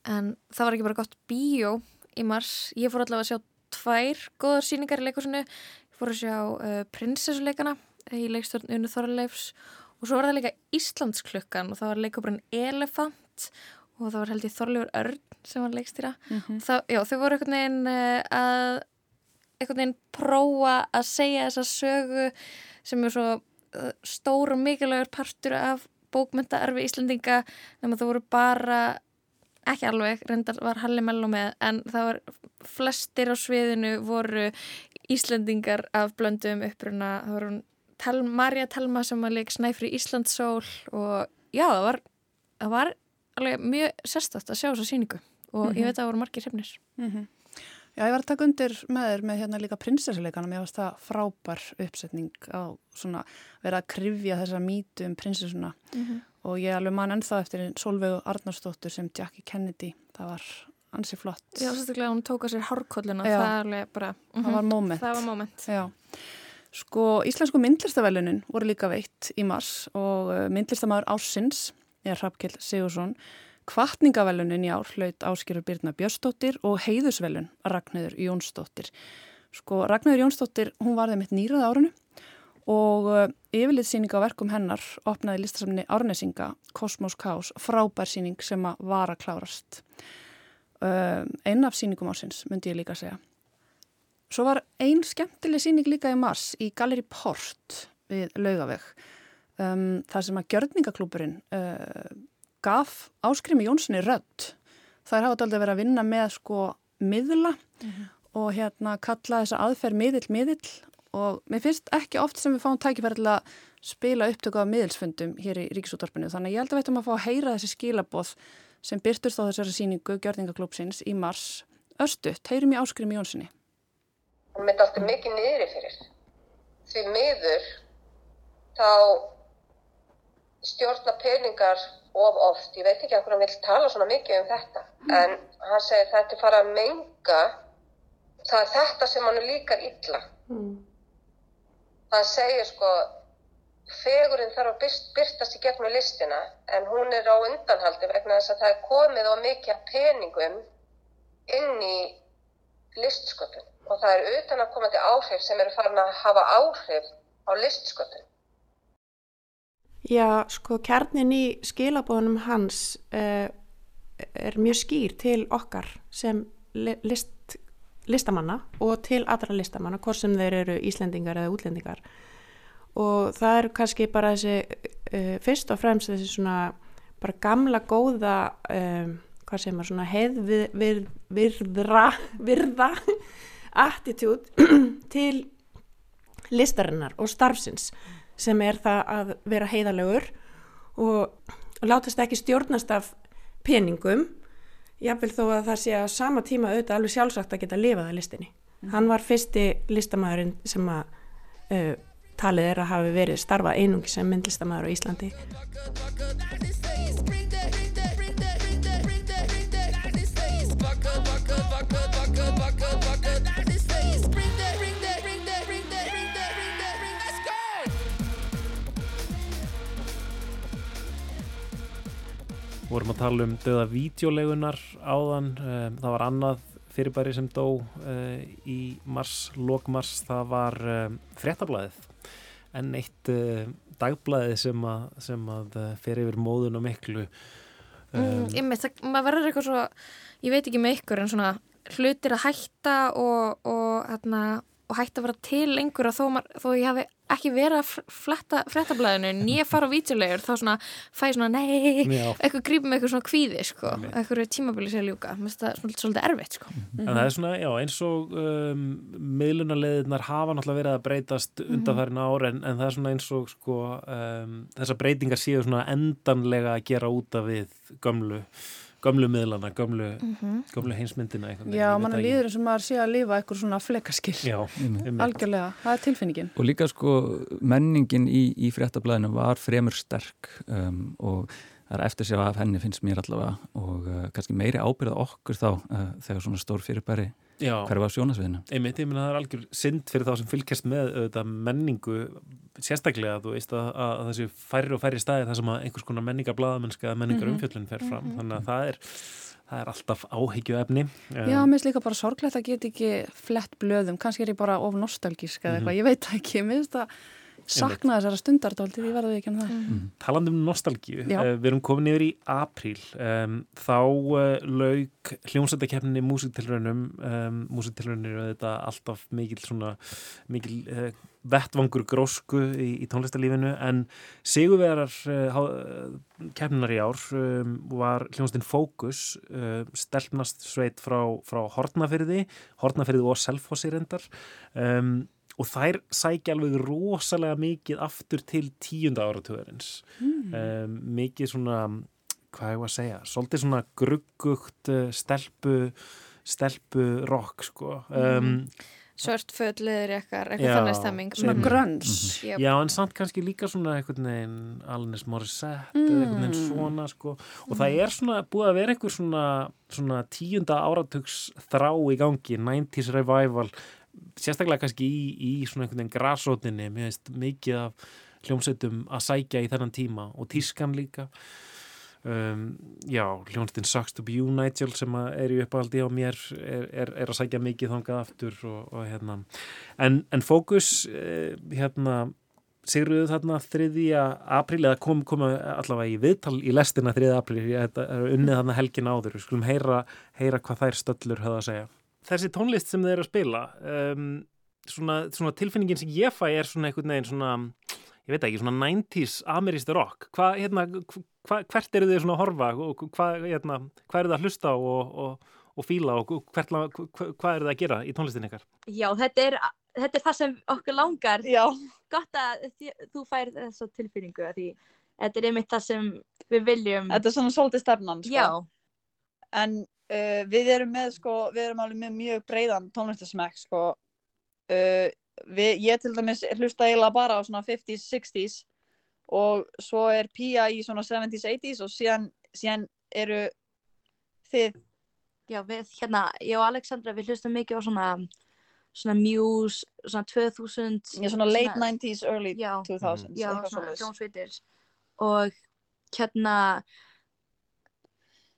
En það var ekki bara gott bíó í mars. Ég fór allavega að sjá tvær góðar síningar í leikursinu. Ég fór að sjá uh, prinsessuleikana í leikstjórn Unu Þorleifs og svo var það líka Íslandsklukkan og það var leikopurinn Elefant og það var held ég Þorleifur Örn sem var leikstýra.
Mhm.
Það, já, þau voru einhvern veginn uh, að einhvern veginn prófa að segja þessa sögu sem er svo uh, stór og mikilvægur partur af bókmyndaarfi Íslandinga nema það voru bara ekki alveg, reyndar var Halli Mello með en það var flestir á sviðinu voru Íslandingar af blöndum uppruna það voru Tel, Marja Telma sem var leik Snæfri Íslandsól og já, það var, það var alveg mjög sérstætt að sjá þessa síningu og
Mhm.
ég veit að það voru margir hrefnir
Mhm. Já, ég var að taka undir með þér með hérna líka prinsessuleikana, mér varst það frábær uppsetning á svona vera að krifja þessa mítu um prinsessuna
Mhm.
og ég alveg man ennþá eftir Solveigu Arnarsdóttur sem Jackie Kennedy, það var ansi flott.
Já, sérstaklega hún tók á sér hárkolluna
Já.
það er alveg bara
Það
mhm,
var moment.
Það var moment
Já. Sko, Íslensku myndlistavelunin voru líka veitt í mars og uh, myndlistamæður Ársins er Hrafkell Sigursson. Kvartningavelunin í ár hlaut áskýru Birna Björnsdóttir og heiðusvelun Ragnhildur Jónsdóttir. Sko, Ragnhildur Jónsdóttir, hún var þeim eitt nýrað árinu og uh, yfirlitsýning á verkum hennar opnaði listasamni Árnesinga, Kosmos Kaos, frábær síning sem að var að klárast. Uh, einn af síningum ásins, myndi ég líka segja. Svo var ein skemmtileg síning líka í mars í Galleri Port við Laugaveg. Um, það sem að gjörningaklúburinn uh, gaf Áskrimi Jónssoni rödd. Það er hafði aldrei verið að vinna með sko miðla og hérna kalla þessa aðferð miðill miðill. Og mér finnst ekki oft sem við fáum tækifæri til að spila upptöku af miðilsfundum hér í Ríkisúttorpinu þannig að ég held að veitum að fá að heyra þessi skilaboð sem byrtust á þessari síningu Gjörningaklúpsins í mars Östut, heyrum í Áskrimi Jónssoni
Hún myndi alltaf mikið niðri fyrir. Því miður þá stjórna peningar of oft, ég veit ekki að hann vil tala svona mikið um þetta. En hann segir þetta er fara að menga það er þetta sem hann líkar illa.
Mm.
hann segir sko fegurinn þarf að byrt, byrtast í gegnum listina en hún er á undanhaldi vegna þess að það er komið á mikið peningum inn í listsköpun. Og það er utan að koma til áhrif sem eru farin að hafa áhrif á listsköpun
Já, sko, kjarnin í skilabóðunum hans uh, er mjög skýr til okkar sem li list, listamanna og til allra listamanna, hvort sem þeir eru Íslendingar eða útlendingar. Og það er kannski bara þessi, uh, fyrst og fremst þessi svona bara gamla góða, um, hvað segir maður, svona heiðvirðra, virða attitút til listarinnar og starfsins sem er það að vera heiðalegur og, og látast ekki stjórnast af peningum jáfnvel þó að það sé að sama tíma auðvitað alveg sjálfsagt að geta lifað að listinni. Hann var fyrsti listamæðurinn sem að uh, talið er að hafi verið starfað einungi sem myndlistamæður á Íslandi.
Vorum að tala um döða vídeolegunar áðan, um, það var annað fyrirbæri sem dó uh, í mars, lókmars, það var um, fréttablaðið. En eitt uh, dagblaðið sem að, sem að uh, fer yfir móðun og miklu.
Um, mm, með það, maður verður eitthvað svo ég veit ekki með ykkur en svona hlutir að hætta og, og, hérna, og hætta að vera til lengur og þó, þó ég hafi ekki verið að fletta frettablaðinu nýja fara á vítjulegur þá svona fæ svona nei,
Já.
eitthvað grípum eitthvað svona kvíði sko, eitthvað tímabili sér ljúka. Mér finnst það svolítið, svolítið erfitt sko.
En það er svona, já, eins og um, miðlunarleðinar hafa náttúrulega verið að breytast undanfærin ár en, en það er svona eins og sko um, þessar breytingar séu svona endanlega að gera út af við gömlu, gömlu miðlana, gömlu, gömlu heimsmyndina einhvern veginn,
Já, mann
ekki.
líður eins og maður sé að lifa eitthvað svona flekaskil
Já, einmitt.
Algjörlega, það er tilfinningin
Og líka sko menningin í, í fréttablaðinu var fremur sterk um, og það er eftir sér af henni finnst mér allavega og uh, kannski meiri ábyrða okkur þá uh, þegar svona stór fyrirbæri Hverfa á sjónasviðinu.
Einmitt, ég meina það er algjör synd fyrir þá sem fylgjast með auðvitað menningu sérstaklega, þú veist að, að þessi færri og færri staði þar sem að einhvers konar menningar blaðamennska eða menningar umfjöllun fer fram, þannig að það er það er alltaf áhyggju efni
Já, mér finnst líka bara sorglegt að geta ekki flett blöðum, kannski er ég bara of nostalgísk eða eitthvað, ég veit ekki, mér finnst það sakna þessara stundardóltið, ég verði ekki um það.
Talandi um nostalgíu, uh, við erum komin yfir í apríl, um, þá uh, lauk hljómsættakefninni músiktilraunum, um, músiktilraunir er þetta alltaf mikil svona mikil uh, vettvangur grósku í, í tónlistarlífinu en sigurvegarar uh, kefninar í ár um, var hljómsættin Fókus uh, stelpnast sveit frá, frá Hortnafyrði, Hortnafyrði og Selfossi reyndar um, og þær sækja alveg rosalega mikið aftur til tíunda áratugurins
Mm.
um, mikið svona hvað ég var að segja, svolítið svona gruggugt uh, stelpu stelpu rock sko. Um,
svört fötliður eitthvað, eitthvað þannig stemming.
Svona
Mm.
grönns
Yep.
Já, en samt kannski líka svona einhvern veginn Alanis Morissette eða einhvern veginn svona sko. Og það er svona búið að vera einhver svona, svona tíunda áratugs þrá í gangi, 90s revival sérstaklega kannski í, í svona einhvern veginn grasrótinni, mér veist mikið af hljómsveitum að sækja í þennan tíma og tískan líka um, já, hljómsveitin Sucks to be you Nigel sem er í uppáhaldi á mér er, er, er að sækja mikið þangað aftur og, og hérna en, en fókus eh, hérna Sigruðu þarna 3. apríl eða kom, kom allavega í viðtal í lestina 3. apríl, þetta er unnið þarna helgin áður, við skulum heyra, heyra hvað þær stöllur höfða að segja. Þessi tónlist sem þeir eru að spila um, svona, svona tilfinningin sem ég fæ er svona einhvern veginn svona ég veit ekki, svona 90s ameríst rock hvað, hérna, hva, hvert eru þið svona að horfa og hvað hérna, hva eru það að hlusta og, og, og fíla og hvert, hvað, eru það að gera í tónlistin ykkar?
Já, þetta er, þetta er það sem okkur langar.
Já.
Gott að þú fær þessa tilfinningu því þetta er einmitt það sem við viljum.
Þetta er svona svolítið stefnan, sko.
Já.
En uh, við erum með, sko, við erum alveg með mjög breiðan tónlistasmekk, sko. Uh, við, ég til dæmis hlusta eiginlega bara á svona 50s, 60s og svo er Pía í svona 70s, 80s og síðan, síðan eru þið
Já, við, hérna, ég og Alexandra, við hlustum mikið á svona svona Muse, svona 2000
Já, svona late 90s, early
já,
2000s
Já, svona
svoleiðis.
hljómsveitir og hérna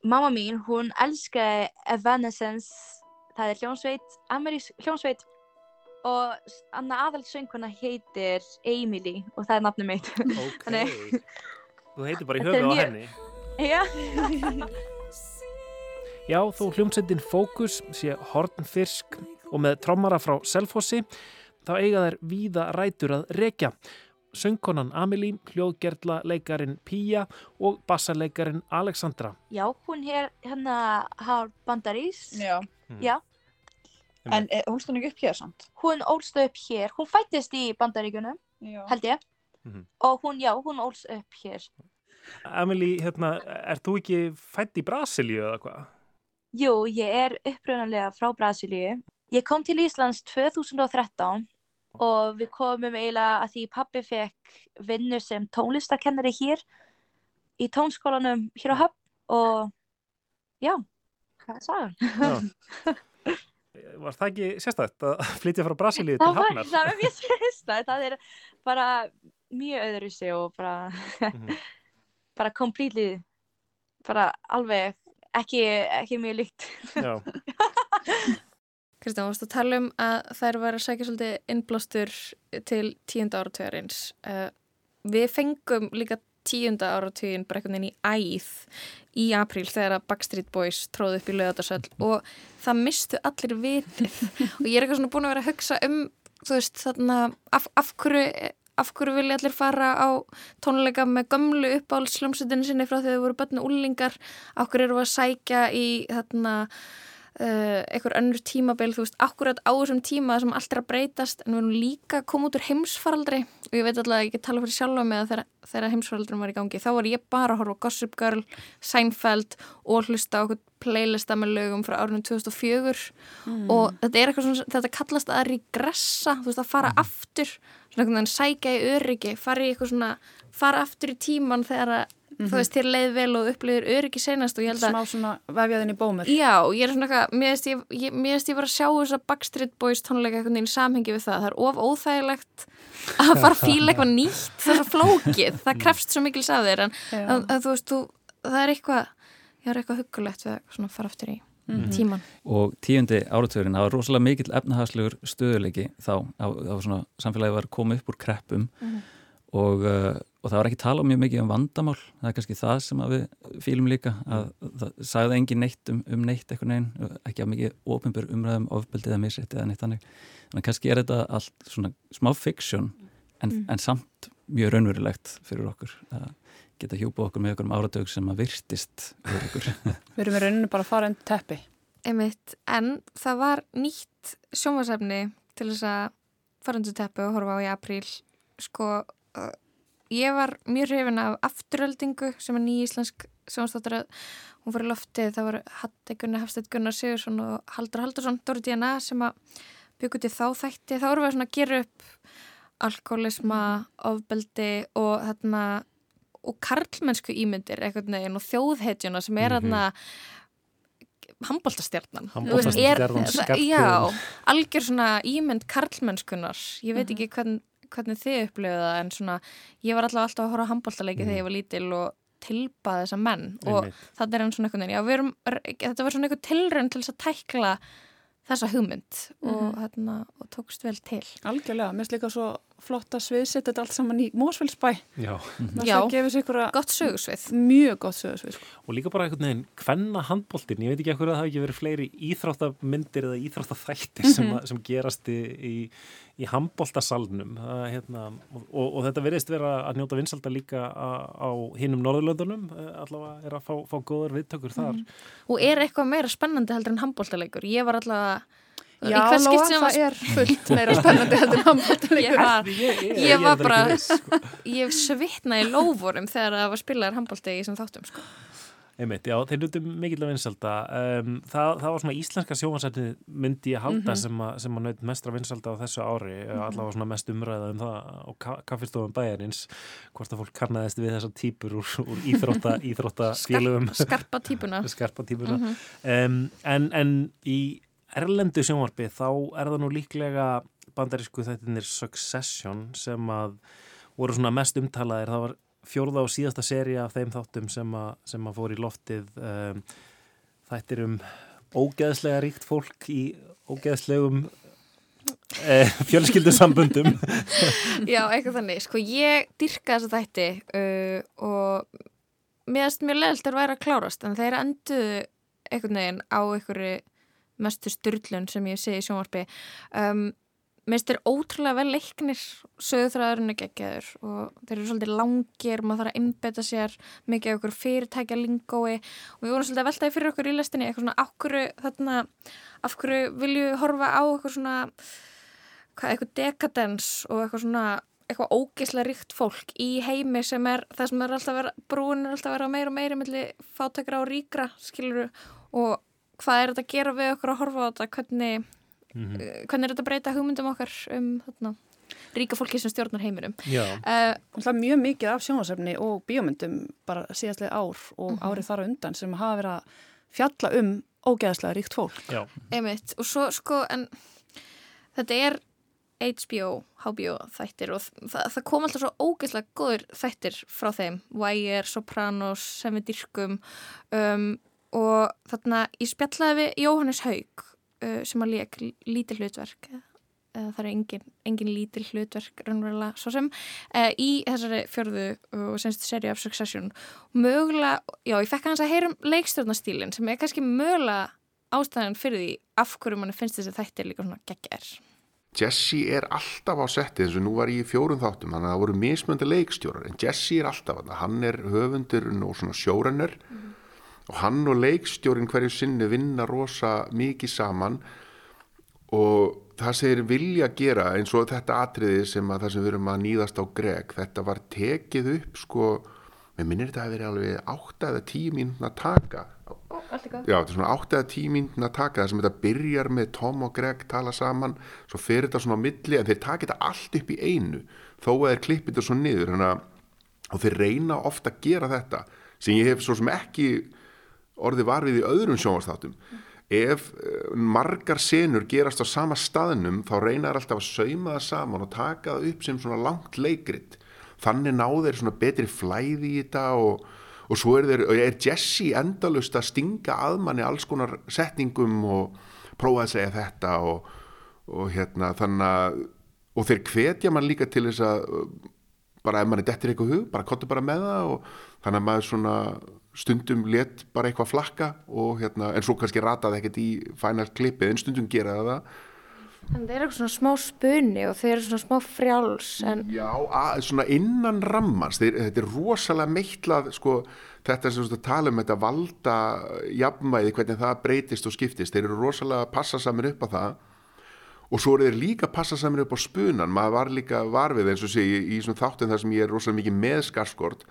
mamma mín, hún elskaði Evanescence það er hljómsveit, amerísk hljómsveit og annar aðalsönguna heitir Emily og það er nafnum mitt
Ok, þú heitir bara í höfuð á henni.
Já
Já, þó hljómsveitin Fókus sé hornfyrsk og með trommara frá Selfossi, þá eiga þær víða rætur að rekja. Söngkonan Amelie, hljóðgerðla leikarin Pía og bassaleikarin Alexandra.
Já, hún er hérna har bandarís
Já.
Já,
En eh, hún stóð ekki upp hér samt?
hún ólst upp hér, hún fættist í bandaríkunum,
Já.
held ég
Mhm.
og hún, já, hún ólst upp hér
Amelie, hérna, er þú ekki fætt í Brasilíu eða hvað?
Jú, ég er upprunalega frá Brasilíu. Ég kom til Íslands 2013 og við komum eiginlega að því pappi fekk vinnu sem tónlistakennari hér í tónskólanum hér á Höfn og já, hvað er sagan?
Var það ekki sérstætt að flytja frá Brasilíu til
Það
Hafnar?
það var mjög sérstætt, það er bara mjög öðru sig og bara,
Mhm.
bara completely, bara alveg ekki, ekki mjög líkt.
Já.
Kristján, varst að tala um að þær var að sækja svolítið innblástur til tíunda áratugjarins. Uh, við fengum líka tíunda áratugin veginn í æð í apríl þegar að Backstreet Boys tróði upp í lögadarsöll og það mistu allir vitið og ég er eitthvað svona búin að vera að hugsa um þú veist þarna af, af hverju af hverju vilja allir fara á tónleika með gömlu uppáhaldsljómsveitinu sinni frá þegar þau voru börnu úlingar af hverju eru að sækja í þarna uh, einhver önnur tímabil, þú veist, akkurat á þessum tíma sem allt er að breytast en við erum líka koma út úr heimsfaraldri. Og ég veit alltaf að ég get tala fyrir sjálfa með þegar, þegar heimsfaraldrin var í gangi, þá var ég bara að horfa Gossip Girl, Seinfeld og hlusta okkur playlista með lögum frá árunum 2004
Mm.
og þetta er eitthvað svona, þetta kallast að regressa, þú veist, að fara aftur svona einhvern veginn sækja í öryggi fara í eitthvað svona, fara aftur í tíman þegar að, þú veist, þér leið vel og upplifir öryggi senast og ég held að
Smá svona vefjaðin í bómur.
Já, ég er svona eitthvað, mér veist ég, ég, ég var að sjá þess að Backstreet Boys tónleika einhvern veginn í samhengi við það. Það er of óþægilegt að fara að fíla eitthvað nýtt, það er svo flókið, það krefst svo mikils af þér en að, að, þú veist, þú, það er eitthvað, ég er eitthvað huggulegt við að svona fara aftur í
Mhm.
tíman.
Og tíundi áratugurinn, það var rosalega mikill efnahagslegur stöðuleiki þá, á, á svona samfélagi var komið upp úr kreppum
Mhm.
Og, uh, og það var ekki tala mjög mikið um vandamál, það er kannski það sem að við fýlum líka, að það sagði engin neitt um, um neitt eitthvað neginn, ekki að mikið ofinbjör umræðum ofbeldið eða misrætti eða neitt þannig, þannig kannski er þetta allt svona smá fiksjón en,
Mm.
en samt mjög raunverulegt fyrir okkur að geta hjúpa okkur með okkur um áratug sem að virtist fyrir okkur.
Við erum í rauninu bara að fara undir teppi.
Einmitt, en það var nýtt sjónvarsefni til þess að fara undir teppu og horfa á í apríl. Sko, ég var mjög hrifin af afturöldingu sem er ný íslensk sjónstáttaröð. Hún fyrir loftið, það var Hatti Gunnar, Hafstætt Gunnar Sigursson og Haldur Haldursson, Dóri DNA sem að byggu til þá þætti. Þá vorum við svona að gera upp alkoholisma, ofbeldi og þarna og karlmennsku ímyndir einhvern veginn og þjóðhetjuna sem er
Mhm.
þarna handbóltastjarnan
Handboltastjarnan, Skarphéðinn.
Já, algjör svona ímynd karlmennskunar ég veit
Mhm.
ekki hvern, hvernig þið upplifið það en svona, ég var alltaf alltaf að horfa á handbóltaleiki
Mhm.
þegar ég var lítil og tilba þessa menn og
Einmitt.
það er enn svona einhvern veginn, já, við erum, þetta var svona einhver tilraun til þess að tækla þessa hugmynd og,
Mhm.
hérna, og tókst vel til
Algjörlega, mér finnst líka svo flotta sviðsett þetta allt saman í Mósfellsbæ
Já.
Já,
gott sögursvið
Mjög gott sögursvið sko.
Og líka bara einhvern veginn hvenna handbóltin, ég veit ekki ekkur að það hafi ekki verið fleiri íþróttamyndir eða íþróttaþættir mm -hmm. sem,
Mhm.
sem gerast í, í, í handbóltasalnum hérna, og, og þetta verðist vera að njóta vinsalda líka á, á hinnum Norðurlöndunum allavega er að fá, fá góðar viðtökur þar mm.
Og er eitthvað meira spennandi heldur en handbóltaleikur? Ég var allavega
Já, Lóa, það er fullt meira spennandi heldur en handbóltaleikur
Ég var,
ég, ég,
ég var bara ég svitnaði lóforum þegar það var spilaðar handbóltegi þessum þáttum sko.
Einmitt, já, þeir nutum mikill að vinsalda um, það, það var svona íslenska sjóhansætti myndi ég halda mm -hmm. sem, a, sem að naut mestra vinsalda á þessu ári mm -hmm. allavega svona mest umræða um það og ka kaffistofum bæjarins hvort að fólk karnaðist við þessar típur úr, úr íþrótta, íþrótta félögum
Skarp, Skarpa típuna
Skarpa típuna mm -hmm. um, en, en í erlendu sjónvarpi þá er það nú líklega bandarísku þættinir Succession sem að voru svona mest umtalaðir. Það var fjórða og síðasta séri af þeim þáttum sem að, sem að fór í loftið um, þættir um ógeðslega ríkt fólk í ógeðslegum eh, fjölskyldusambundum
Já, eitthvað þannig. Sko ég dyrka þessa þætti uh, og mér finnst mjög leðilt að vera að klárast en þeir enduðu einhvern veginn á einhverju mestu styrlun sem ég segi í sjónvarpi. Um, finnst þeir ótrúlega vel leiknir sögþræðurinn er geggjaður og þeir eru svolítið langir, maður þarf að innbeta sér mikið af okkur fyrirtækja lingói og við vorum svolítið að veltaði fyrir okkur í lestinni eitthvað svona ákvöru þarna af hverju vilju horfa á eitthvað svona hvað, eitthvað dekadens og eitthvað svona eitthvað ógeðslega ríkt fólk í heimi sem er það sem er alltaf verið, brúin er alltaf vera meira og meira millir fátakra og ríkra skiluru og hvað er þetta að gera við okkur að horfa á þetta hvernig, mm -hmm. uh, hvernig er þetta að breyta hugmyndum okkar um þarna ríka fólki sem stjórnar heiminum
uh, Það er mjög mikið af sjónasefni og bíómyndum bara síðastlega ár og uh -huh. árið þar á undan sem hafa verið að fjalla um ógeðslega ríkt fólk
Já.
Einmitt, og svo sko en þetta er HBO, HBO þættir og það, það kom alltaf svo ógeðslega góður þættir frá þeim Wire, Sopranos, sem við dyrkum um, og þarna ég spjallaði við Jóhannes Haug uh, sem að leik lítil hlutverk uh, það er engin, engin lítil hlutverk raunverulega svo sem uh, í þessari fjörðu og semstu seri af Succession. Mögulega, já ég fekk hans að heyrum leikstjórnastílin sem er kannski mögulega ástæðan fyrir því af hverju mann finnst þessi þættir líka svona geggjær
Jesse er alltaf á setti eins og nú var ég í fjórum þáttum þannig að það voru mismöndi leikstjórar en Jesse er alltaf hann er höfundur og svona sjórenner mm. Og hann og leikstjórin hverju sinni vinna rosa mikið saman. Og það segir vilja gera eins og þetta atriði sem að það sem við erum að nýðast á Greg þetta var tekið upp sko með minnir þetta að vera alveg 8 eða 10 mínúna að taka já þetta er svona 8 eða 10 mínúna að taka það sem þetta byrjar með Tom og Greg tala saman svo fer þetta svona á milli en þeir taka þetta allt upp í einu þó að þeir klippið þetta svo niður. Hana, og þeir reyna ofta að gera þetta sem ég hef svo sem ekki orði var við í öðrum sjónvastáttum ef margar senur gerast á sama staðnum þá reynar alltaf að sauma það saman og taka það upp sem svona langt leikrit. Þannig ná þeir svona betri flæði í þetta og, og svo er, þeir, er Jesse endalust að stinga að manni alls konar setningum og prófa að segja þetta og, og hérna þannig að og þeir hvetja mann líka til þess að bara ef mann er dettir eitthvað hug bara kottu bara með það og þannig að maður svona stundum let bara eitthvað flakka og hérna en svo kannski rataði ekkert í final klippið en stundum geraði það.
En þeir eru svona smá spunni og þeir eru svona smá frjáls en...
Já, að, svona innan rammans þeir, þetta er rosalega meitlað sko, þetta sem þú tala um þetta valda jafnvæði, hvernig það breytist og skiptist, þeir eru rosalega að passa saman upp á það. Og svo eru þeir líka að passa saman upp á spunan maður var líka varfið eins og sé í, í þáttum þar sem ég er rosalega mikið með skarskort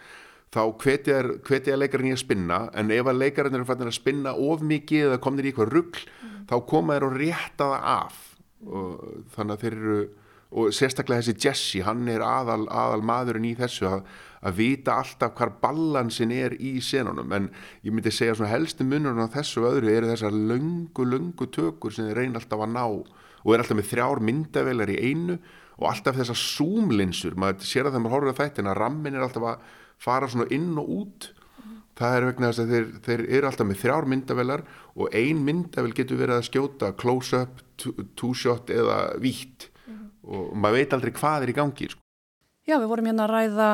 þá hvetja leikarinn í að spinna en ef að leikarinn eru fannir að spinna of mikið eða komnir í eitthvað ruggl mm. þá koma þeir og rétta það af og þannig að þeir eru og sérstaklega þessi Jesse, hann er aðal, aðal maðurinn í þessu að, að vita alltaf hvar balansin er í senunum, en ég myndi segja svona helstu munurinn á þessu öðru eru þessar löngu, löngu tökur sem þeir reyna alltaf að ná og er alltaf með þrjár myndavelar í einu og alltaf þessar zoomlinsur, maður sér að þegar maður horfður á þættin að rammin er alltaf að fara svona inn og út það er vegna þess að þeir, þeir eru alltaf með þrjár myndavelar og ein myndavel getur verið að skjóta close-up, two-shot eða vítt mm -hmm. og maður veit aldrei hvað er í gangi sko.
Já, við vorum hérna að ræða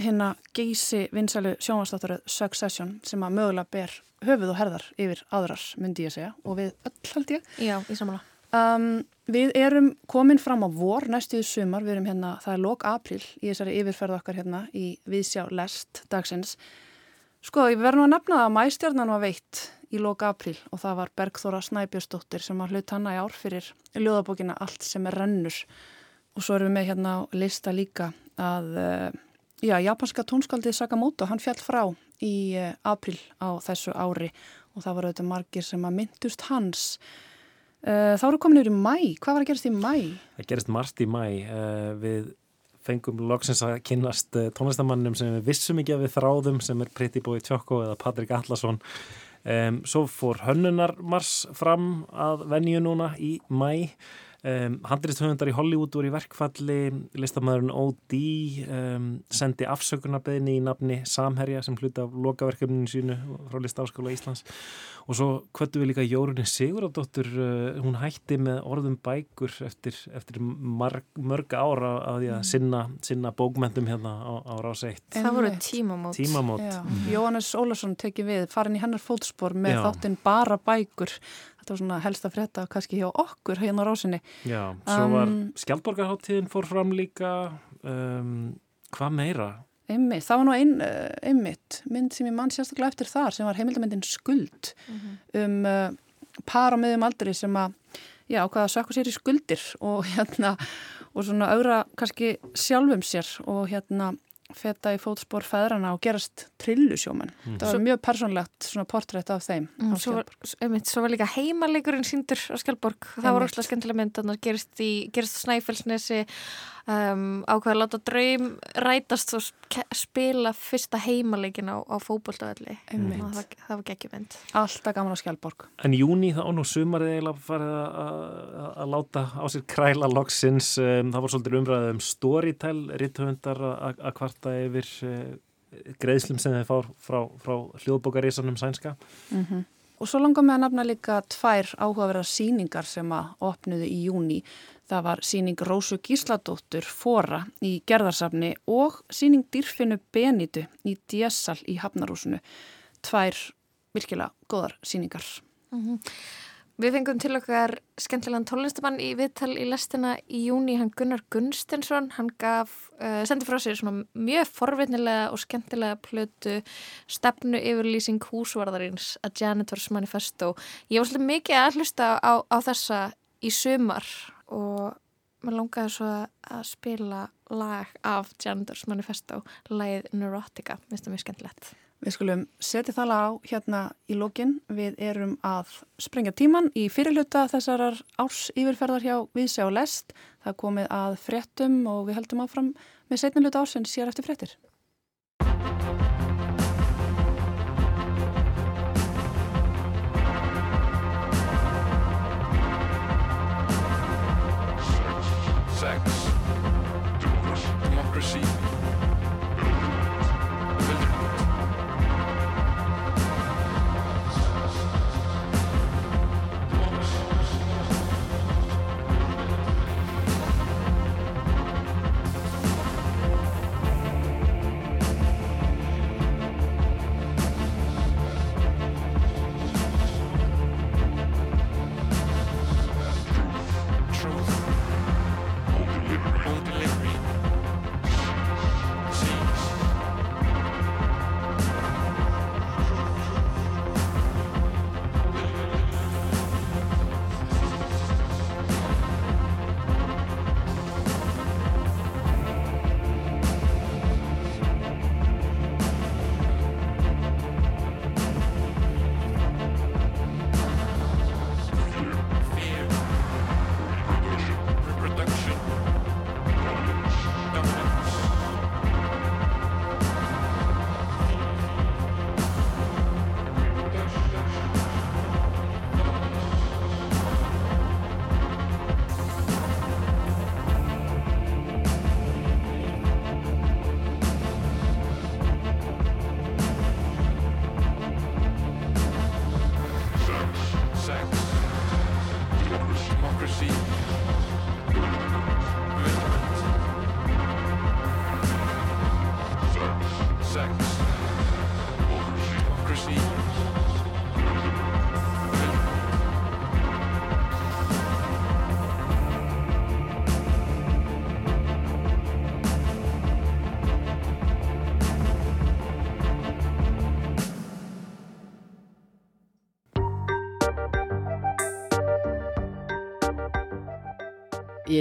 hérna geysi vinsælu sjónvastáttaröð Succession sem að mögulega ber höfuð og herðar yfir aðrar, myndi ég segja og við öll held ég.
Já, í samanlega.
Um, við erum komin fram á vor næstuðu sumar, við erum hérna, það er lok april í þessari yfirferð okkar hérna í Viðsjá Lest dagsins. Sko, við verðum að nefna að mæstjarnan var veitt í lok april og það var Bergþóra Snæbjörnsdóttir sem var hlut hanna í ár fyrir ljóðabókina Allt sem er rennur. Og svo erum við með hérna á lista líka að uh, já, japanska tónskaldið Sakamoto, hann fjall frá í uh, april á þessu ári. Og það var auðvitað margir sem að myndust hans. uh, þá eru komin yfir í mæ, hvað var að gerast í mæ?
Það gerist margt í mæ við fengum loksins að kynast tónlistamannum sem við vissum ekki að við þráðum sem er Pretty Boy Tjokko eða Patrik Allarsson um, svo fór Hönnunarmars fram að venju núna í mæ Um, handriðstöfundar í Hollywood voru í verkfalli listamæðurinn O.D. Um, sendi afsökunarbeðni í nafni Samherja sem hluti af lokaverkefninu sínu frá Listáskóla Íslands og svo kvöttu við líka Jórunni Sigurðardóttur uh, hún hætti með orðum bækur eftir, eftir marg, mörg ára að því að mm. sinna, sinna bókmyndum hérna á, á rás 1
Það voru tímamót,
tímamót.
Mm. Jóhannes Ólarsson teki við farin í hennar fótspor með Já. þáttinn bara bækur þetta var svona helst að frétta kannski hjá okkur hérna á rásinni
Já, svo var um, Skjaldborgarháttíðin fór fram líka um, hvað meira?
Einmitt, það var nú ein, uh, einmitt mynd sem ég mann sérstaklega eftir þar sem var heimildamindin Skuld mm -hmm. um uh, par á miðjum aldri sem að já, hvað að sökka sér í skuldir og hérna og svona auðra kannski sjálfum sér og hérna feta í fótspór feðrana og gerast trillusjóman. Mm. Það var mjög persónlegt svona portrétt af þeim.
Mm, svo, var, einmitt, svo var líka heimalegurinn síndur á Skjálborg. Það var ósláð skemmtilega mynd að það gerist, gerist Snæfellsnesi um, ákveða að láta draum rætast og spila fyrsta heimalegin á, á fókbóltavelli það, það var geggjumend
Alltaf gaman á Skjálborg
En júni þá nú sumarið eiginlega farið að láta á sér kræla loksins, um, það var svolítið umræðið um storytell, ritthöfundar að kvarta yfir uh, greiðslum sem þeir fár frá, frá hljóðbókarísanum sænska.
Mm -hmm. Og svo langar með að nafna líka tvær áhugaverðar síningar sem að opnuðu í júni. Það var síning Rósu Gísladóttur Fóra í gerðarsafni og síning Dýrfinu Benitu í Djessal í Hafnarúsinu. Tvær virkilega góðar síningar.
Mm -hmm. Við fengum til okkar skemmtilegan tónlistamann í viðtal í lestina í júni, hann Gunnar Gunstensson, hann gaf, uh, sendi frá sér svona mjög forveitnilega og skemmtilega plötu stefnu yfirlýsing húsvarðarins A Janitors Manifesto. Ég var svolítið mikið að hlusta á, á þessa í sumar og maður langaði svo að spila lag af Janitors Manifesto, lagið Neurotica, minnst það mjög skemmtilegt.
Við skulum setja það á hérna í lókin. Við erum að sprengja tíman í fyrirluta þessarar árs yfirferðar hjá Vísjá Lest. Það komið að frettum og við heldum áfram með setniluta árs en sér eftir frettir. Sex Democracy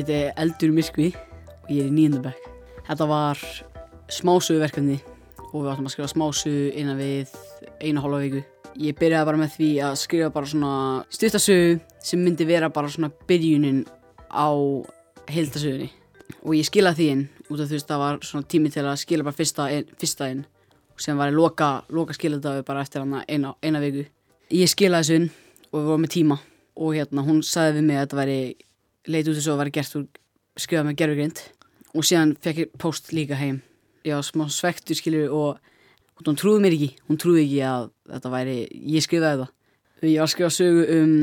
Ég heiti Eldur Mirkvi og ég er í nýjöndabæk. Þetta var smásöguverkefni og við áttum að skrifa smásögu innan við einu hálfa viku. Ég byrjaði bara með því að skrifa bara svona stuttasögu sem myndi vera bara svona byrjunin á heildasögunni. Og ég skilaði því inn út af þú veist það var svona tími til að skila bara fyrsta inn, fyrsta inn sem var í loka, loka skiladagu bara eftir hana eina, eina viku. Ég skilaði þessu inn og við vorum með tíma og hérna hún sagði við mig að þetta væri leit út að það væri gert úr skrifað með gerfugrind og síðan fekk ég post líka heim. Ég var smá svektur skilur og hún trúði mér ekki, hún trúði ekki að þetta væri, ég skrifaði það. Ég var að skrifa sögu um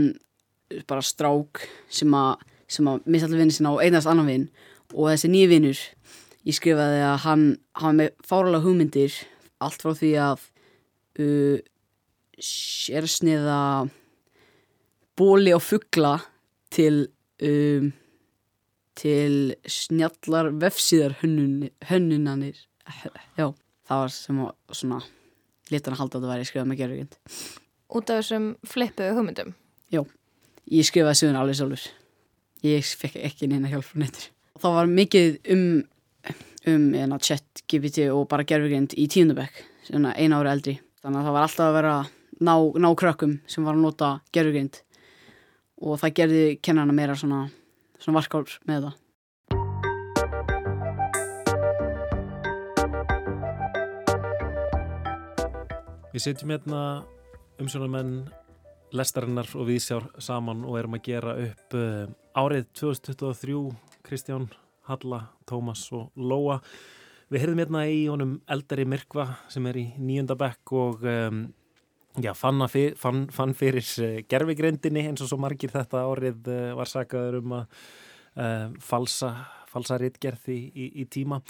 bara strák sem að, sem að missa allir vinni sinna á einast annan vinn og þessi nýju vinnur, ég skrifaði að hann hafa með fáralega hugmyndir allt frá því að uh, sérsniða bóli og fuggla til um, til snjallar vefsíðar hönnun, hönnunanir já, það var sem að svona litan að halda að það væri skrifað með gerðugjönd
Út af þessum flippuðu hugmyndum?
Já, ég skrifaði söguna alveg sjálfur. Ég fekk ekki neina hjálp frá nettur það var mikið um um eina chat GPT og bara gerðugjönd í tíundabæk, svona eina ári eldri. Þannig að það var alltaf að vera ná, ná krökkum sem var að nota gerðugjönd og það gerði kennarna meira svona, svona varkár með það.
Við setjum hérna umsjónumenn lestarinnar og viðsjár saman og erum að gera upp uh, árið 2023 Kristján, Halla, Tómas og Lóa. Við heyrðum hérna í honum Eldari Myrkva sem er í nýjunda bekk og um, já, fann, fyr, fann, fann fyrir uh, gerfigrindinni eins og svo margir þetta árið uh, var sagaður um að falsa, falsa rittgerð í, í, tíma.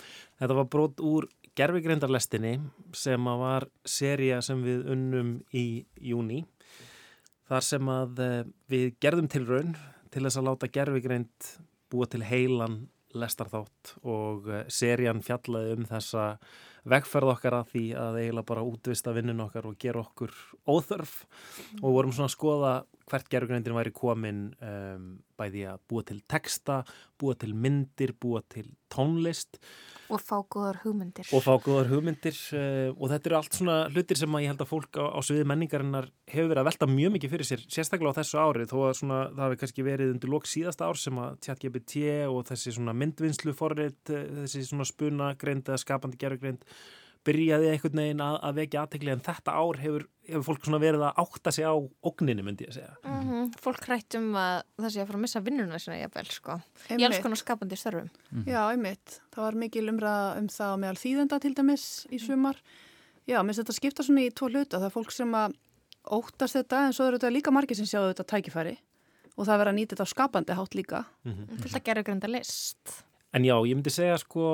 Þetta var brot úr gerfigrindarlestinni sem að var seria sem við unnum í júni þar sem að við gerðum til raun til þess að láta gerfigrind búa til heilan lestarþátt og serían fjallaði um þessa vegferð okkar að því að eiginlega bara útvista vinnun okkar og gera okkur óþörf. Og vorum svona að skoða hvert gerfugrindin væri komin um, bæði að búa til texta, búa til myndir, búa til tónlist.
Og fá góðar hugmyndir.
Og fá góðar hugmyndir uh, og þetta eru allt svona hlutir sem að ég held að fólk á, á sviði menningarinnar hefur verið að velta mjög mikið fyrir sér sérstaklega á þessu ári þó að svona, það hefur kannski verið undir lók síðasta ár sem að ChatGPT og þessi svona myndvinnslu forrið, þessi svona spunagreind eða skapandi gerfugreind byrjaði einhvern veginn að, að vekja aðtegli en þetta ár hefur, hefur fólk svona verið að átta sig á ógninu myndi ég að segja.
Mm -hmm. Fólk hrætt um að það sé að fara að missa vinnuna svona jafnvel sko. Í alls konar skapandi störfum.
Mm -hmm. Já, einmitt, það var mikil umræða um það meðal þýðenda til dæmis í sumar. Já, minnst þetta skipta svona í tvo hluta. Það er fólk sem að óttast þetta en svo eru þetta líka margir sem sjáu þetta tækifæri. Og það verður að nýta þetta á skapandi hátt líka.
Mm -hmm.
En já, ég myndi segja sko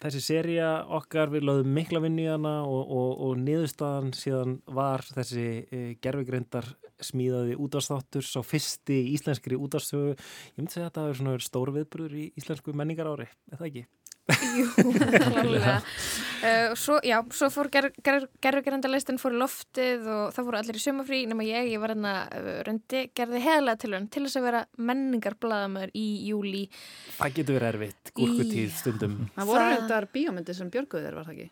þessi seria okkar við lögum mikla vinni í hana og, og, og niðurstaðan síðan var þessi e, gerfigreindar smíðaði útastáttur svo fyrsti íslenskri útastöfu ég myndi segja að þetta er svona stór viðbröður í íslensku menningar ári, það ekki?
Jú, klálega uh, svo, Já, svo fór gerfugreindarleistin fór í loftið og það fóru allir í sömafrí nema ég, ég var hérna uh, röndi, gerði heðlega til hann til þess að vera menningarbladamöður í júli
Það getur verið erfitt, gúrkutíð stundum.
Það voru þetta bíómyndi sem björguðir, var það ekki?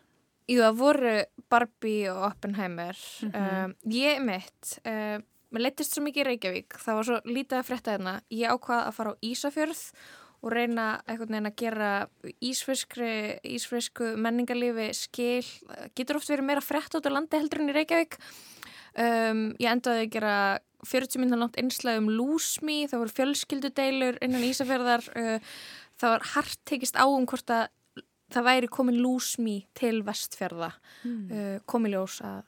Jú, það voru Barbie og Oppenheimer. Mm -hmm. uh, Ég mitt mér leittist svo mikið í Reykjavík það var svo lítið að frétta hérna. Ég ákvaði að fara á Ísafjörð og reyna einhvern veginn að gera ísfrisku menningarlifi skil, getur oft verið meira frett át á landi heldur en í Reykjavík. Um, ég endaði að gera 40 minna langt einslæg um lúsmi það voru fjölskyldudeilur innan Ísafjörðar uh, það var hart tekist á um hvort að það væri komin lúsmi til vestfjörða mm. uh, komiljós að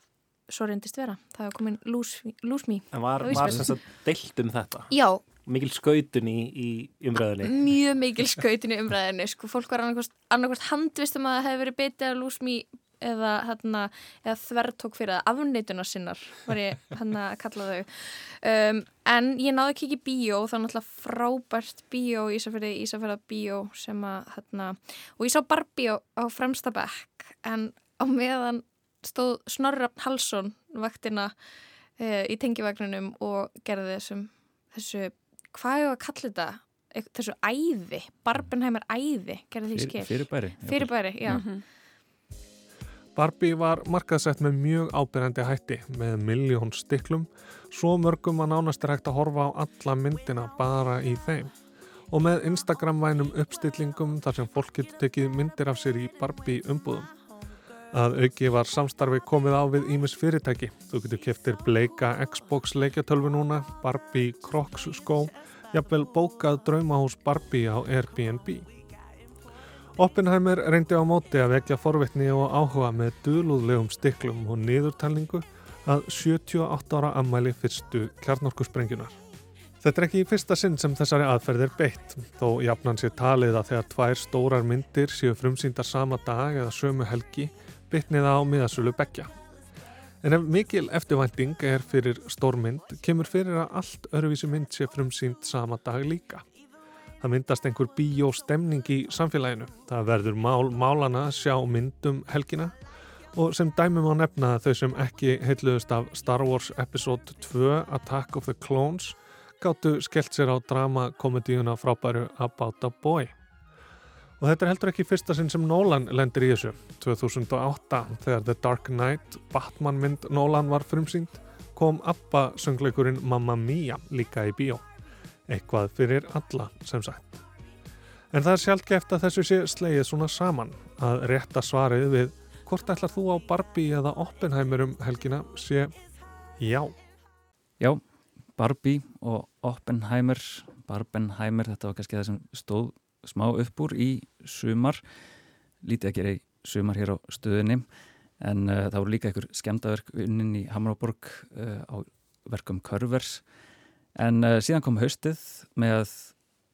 svo reyndist vera, það var komin lúsmi, lúsmi
En var, var þess að deilt um þetta?
Já,
mikil skautun í, í umræðinni
mjög mikil skautun í umræðinni sko, fólk var annarkvæmst handvistum að það hefði verið betið að lúsmi eða, hérna, eða þvertók fyrir að afneituna sinnar var ég hérna að kalla þau. Um, en ég náðu ekki ekki bíó þá náttúrulega frábært bíó Ísafjörði, Ísafjörða bíó sem að hérna, og ég sá Barbie á, á fremsta bekk en á meðan stóð Snorrafn Halsson vaktina uh, í tengivagnunum og gerði þessum þessu hvað er að kalla þetta þessu æði, Barbenheimer æði, gerði því skil.
fyrirbæri.
Fyrirbæri, já.
Mhm.
Barbie var markaðsett með mjög ábyrjandi hætti með miljón stiklum, svo mörgum að nánast er hægt að horfa á alla myndina bara í þeim. Og með Instagram-vænum uppstillingum þar sem fólk getur tekið myndir af sér í Barbie umbúðum. Að auki var samstarfi komið á við Ímis fyrirtæki. Þú getur keftir bleika Xbox leikjatölvu núna, Barbie Crocs skó, jafnvel bókað draumahús Barbie á Airbnb. Oppenheimer reyndi á móti að vekja forvitni og áhuga með dulúðlegum stiklum og niðurtalningu að 78 ára ammæli fyrstu kjarnorkusprengunar. Þetta er ekki í fyrsta sinn sem þessari aðferð er beitt, þó jafnan sér talið að þegar tvær stórar myndir séu frumsýndar sama dag eða sömu helgi, bytnið á miðasölu begja. En ef mikil eftirvænting er fyrir stórmynd, kemur fyrir að allt öruvísi mynd sé frumsýnd sama dag líka. Það myndast einhver bíóstemning í samfélaginu. Það verður mál málana sjá myndum helgina og sem dæmum á nefna þau sem ekki heitluðust af Star Wars Episode 2 Attack of the Clones gáttu skellt sér á dramakomedíuna frábæru About a Boy. Og þetta er heldur ekki fyrsta sinn sem Nolan lendir í þessu. 2008 þegar The Dark Knight Batman mynd Nolan var frumsýnd kom ABBA söngleikurinn Mamma Mia líka í bíó eitthvað fyrir alla sem sagt. En það er sjálfgeft að þessu sé slegið svona saman að rétta svarið við hvort ætlar þú á Barbie eða Oppenheimer um helgina sé já.
Já, Barbie og Oppenheimer, Barbenheimer, þetta var kannski það sem stóð smá upp úr í sumar, lítið að gera í sumar hér á stöðunni, en uh, það voru líka einhver skemdaverk unnin í Hamraborg uh, á verkum Körvers, en uh, síðan kom haustið með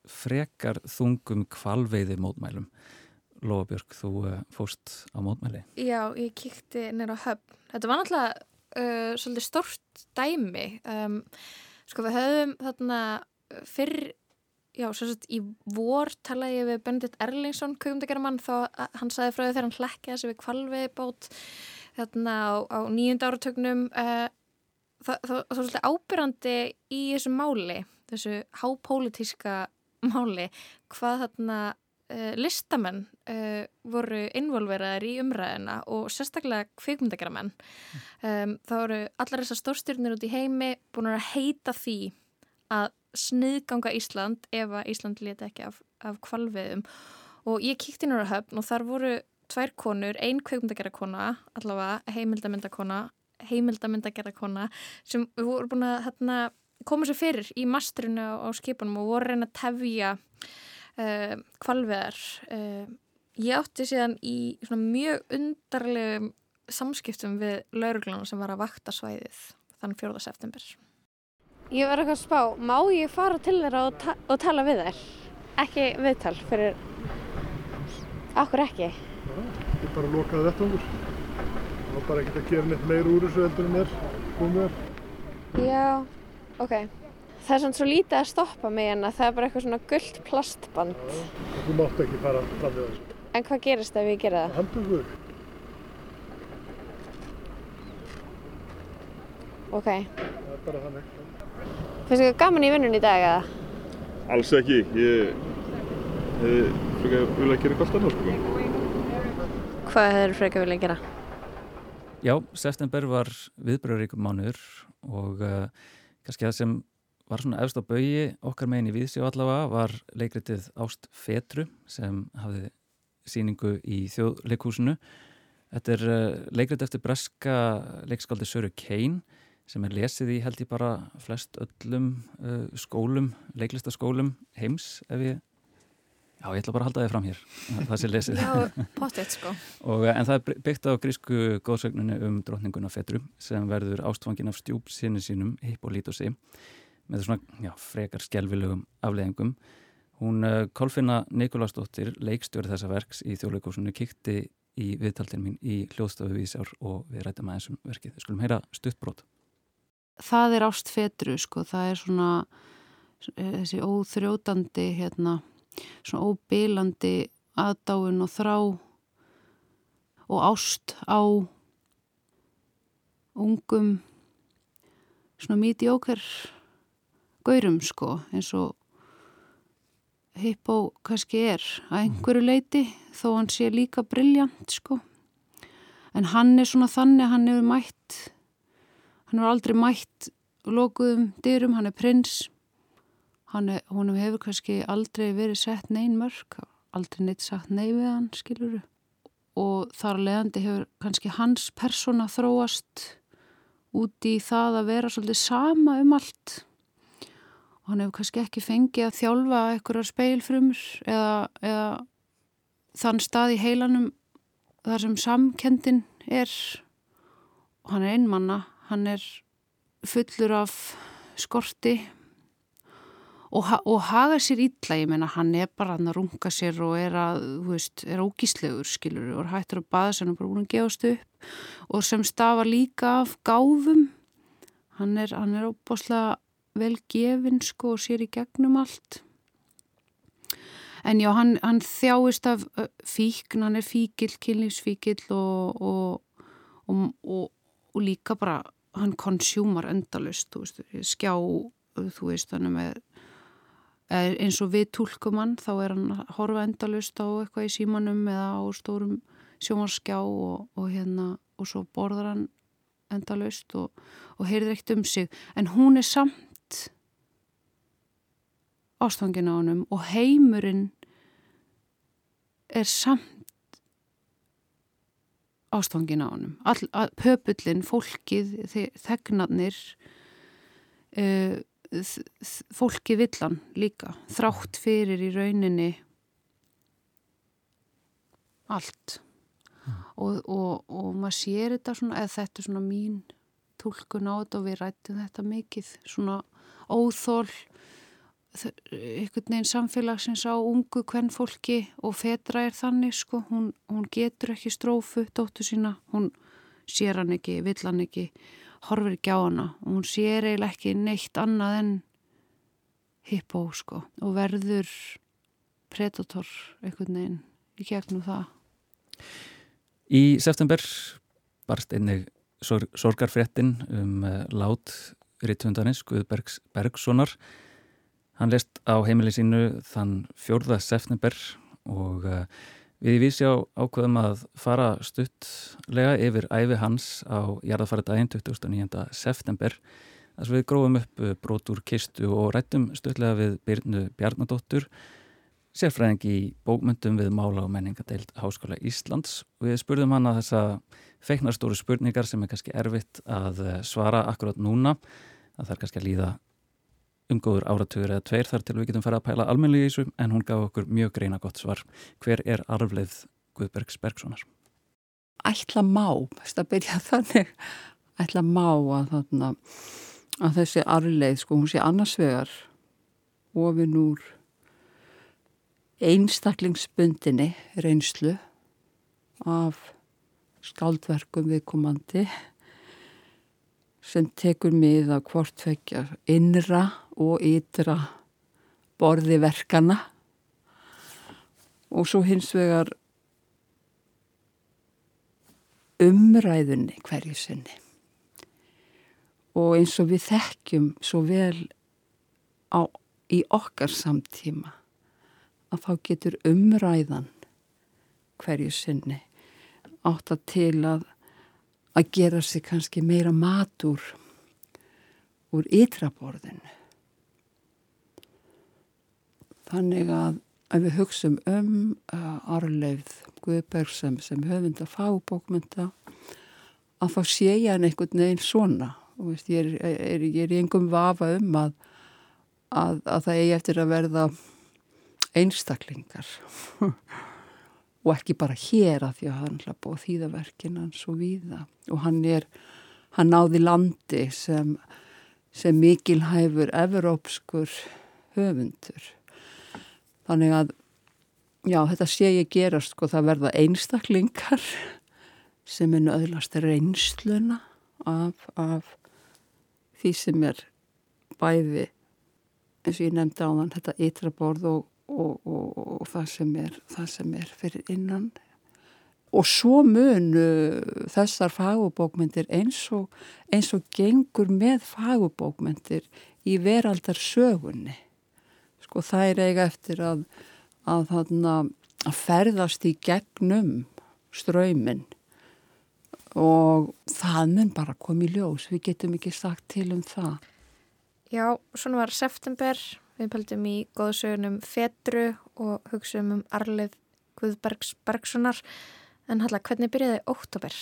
frekar þungum kvalveiði mótmælum. Lofabjörg, þú uh, fóst á mótmæli.
Já, ég kíkti nýra á höfn. Þetta var náttúrulega uh, svolítið stort dæmi. Um, sko við höfum þarna fyrr, já, svo að í vor talaði ég við Benedikt Erlingsson, kökumdegaramann, þá hann saði frá því þegar hann hlekkjaði sig við kvalveiðbót þarna á, á nýjunda áratögnum. Uh, það, það, var svolítið ábyrrandi í þessu máli, þessu hápólitíska máli, hvað þarna uh, listamenn uh, voru involveraðir í umræðina og sérstaklega kvikmyndageramenn. Um, það voru allar þessar stórstyrnir út í heimi búin að heita því að sniðganga Ísland ef að Ísland leti ekki af, af kvalviðum og ég kíkti nú á höfn og þar voru tvær konur, ein kvikmyndagerrakona allavega heimildamyndakona heimildamyndagerrakona sem voru búin að hérna, koma sér fyrir í mastrinu á, á skipunum og voru reyna að tefja uh, kvalveðar uh, ég átti síðan í mjög undarlegum samskiptum við lauruglana sem var að vakta svæðið þann 4. september
Ég var eitthvað að spá, má ég fara til þeirra og, ta og tala við þær? Ekki viðtal fyrir... Akkur ekki?
Þetta er bara lokað vettvangur. Það var bara ekkert að gera neitt meira úr þessu heldur en er komið er.
Já, ok. Það er svona svo lítið að stoppa mig en það er bara eitthvað svona gullt plastband.
Þú mátt ekki fara fram við þessu.
En hvað gerist ef ég gera það?
Handbúður.
Ok.
Það er bara þannig.
Finnst þið gaman í vinnunni í dag eða?
Alls ekki, ég hefði frekar vilja að gera eitthvað annað sko.
Hvað hefur frekar viljað gera?
Já, september var viðbröðuríkum mánuður og uh, kannski það sem var svona efst á baui okkar megin í Víðsjá allavega var leikritið Ást Fetru sem hafði síningu í þjóðleikúsinu. Þetta er uh, leikrit eftir breska leikskáldi Söru Kane sem er lesið í held ég bara flest öllum uh, skólum, leiklistaskólum heims ef ég Já, ég ætla bara að halda þið fram hér, það sé lesið.
Já, pottet sko.
Og, en það er byggt á grísku góðsögnunni um drotninguna Fetru sem verður ástfangin af stjúp sinni sínum, Hippolítosi, með svona já, frekar skjálfilegum afleðingum. Hún uh, Kolfinna Nikolásdóttir, leikstjóri þessa verks í þjóðleikósunni, kikti í viðtaltin mín í hljóðstofu Vísjár og við rættum aðeins um verkið. Við skulum heyra stuttbrót.
Það er ást Fetru, sko, það er svona þessi óþrjótandi hérna svona óbílandi aðdáin og þrá og ást á ungum svona míti okkar gaurum sko eins og Hippo kannski er að einhverju leiti þó hann sé líka brilljant sko. En hann er svona þannig hann hefur mætt hann hefur aldrei mætt lokuðum dyrum, hann er prins. Hann er, hún hefur kannski aldrei verið sett neyn mörg aldrei neitt sagt nei við hann skiluru og þar leðandi hefur kannski hans persóna þróast út í það að vera svolítið sama um allt. Og hann hefur kannski ekki fengið að þjálfa einhverjar speilfrumur eða, eða þann stað í heilanum þar sem samkendin er. Og hann er einmanna, hann er fullur af skorti og, og haga sér ítla, ég meina hann er bara hann að runga sér og er að, þú veist, er ógíslegur skilur og hættur að baða sér og bara búin að gefast upp. Og sem stafa líka af gáfum. Hann er, hann er óbáslega vel gefin sko og sér í gegnum allt. En já, hann, hann þjáist af fíkn, hann er fíkil kynlífsfíkil og, og, og og líka bara hann konsjúmar endalust þú veist, skjá þú veist, hann er með eins og við tólkum hann, þá er hann að horfa endalust á eitthvað í símanum eða á stórum sjómarskjá og, og hérna, og svo borðar hann endalust og, og heyrðir eitt um sig. En hún er samt ástfangin á honum og heimurinn er samt ástfangin á honum. All, að, pöpullin, fólkið þegnarnir uh, fólkið villan líka. Þrátt fyrir í rauninni allt. Mm. og, og, og maður sér þetta svona, eða þetta er svona mín tólkun á þetta og við rættum þetta mikið svona óþól einhvern veginn samfélagsins á ungu hvern fólki og fetra er þannig sko, hún, hún getur ekki strófu dóttu sína, hún sér hann ekki, vill hann ekki horfir ekki á hana. Og hún sér eiginlega ekki neitt annað en hippó sko og verður predator einhvern veginn í gegnum það.
Í september barst einnig sorg, sorgarfrettin um uh, lát rittundarins Guðbergs Bergsonar Hann lest á heimili sínu þann 4. september og uh, við vísi á ákveðum að fara stuttlega yfir æfi hans á jarðafæra daginn 29. september þar sem við grófum upp uh, brotur kistu og rættum stuttlega við Byrnu Bjarnadóttur sérfræðing í bókmyndum við Mála og menningadeild Háskóla Íslands og við spurðum hann að þessa feiknarstóru spurningar sem er kannski erfitt að uh, svara akkurat núna að það er kannski að líða umgóður áratugur eða tveir þar til við getum fara að pæla almennilega í þessu en hún gaf okkur mjög greina gott svar. Hver er arfleið Guðbergs Bergsonar?
Ætla má, þess að byrja þannig, ætla má að, þarna, að þessi arfleið, sko, hún sé annarsvegar ofin úr einstaklingsbundinni reynslu af skaldverkum viðkomandi sem tekur mið að hvort vekja innra og ytra borði verkana og svo hins vegar umræðunni hverju sinni. Og eins og við þekkjum svo vel á, í okkar samtíma að þá getur umræðan hverju sinni átt að til að að gera sig kannski meira matur úr ytraborðinu Þannig að ef við hugsaum um uh, Arleifð Guðberg sem, sem fábókmynda að þá sé ég hann einhvern veginn svona. Og veist, ég, er, er, er í engum vafa um að, að, að það eigi eftir að verða einstaklingar. Og ekki bara hér að því að hann hlapp á þýðaverkin hans og víða. Og hann er, hann náði landi sem, sem mikilhæfur evropskur höfundur Þannig að, já, þetta sé ég gerast, sko, það verða einstaklingar sem er nöðlast reynsluna af, af því sem er bæði, eins og ég nefndi á þann, þetta ytra borð og, og, og, og það, sem er, það sem er fyrir innan. Og svo munu þessar fagubókmyndir eins og, eins og gengur með fagubókmyndir í veraldar sögunni sko þær eiga eftir að, að, þarna, að ferðast í gegnum ströymin og það mun bara komið í ljós, við getum ekki sagt til um það.
Já, svona var september, við paldum í góðsögunum Fetru og hugsaum um Arlið Guðbergs Bergsonar, en halla, hvernig byrjaði óttober?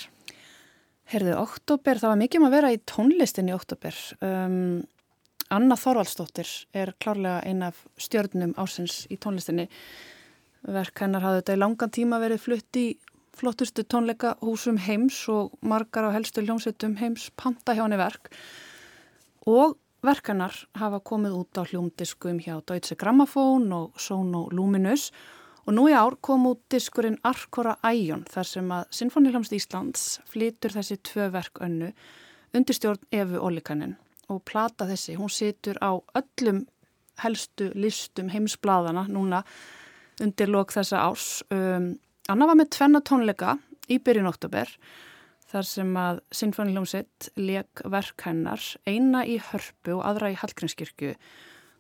Herðu, óttober, það var mikið um að vera í tónlistin í óttober. Um, Anna Þorvaldsdóttir er klárlega eina af stjörnum ásins í tónlistinni. Verk hennar hafði þetta í langan tíma verið flutt í flottustu tónleika húsum heims og margar á helstu hljómsveitum heims panta hjá henni verk. Og verk hennar hafa komið út á hljómdiskum hjá Deutsche Grammophon og Sono Luminous og nú í ár kom út diskurinn Arkora Æjon þar sem að Sinfonihljómsd Íslands flytur þessi tvö verk önnu undir stjórn Efu Olikanin og plata þessi, hún situr á öllum helstu listum heimsbladana núna undir lok þessa árs. Um, Anna var með tvenna tónleika í byrjun oktober þar sem að Sinfonihljómsveit leik verk hennar eina í hörpu og aðra í Hallgrímskirkju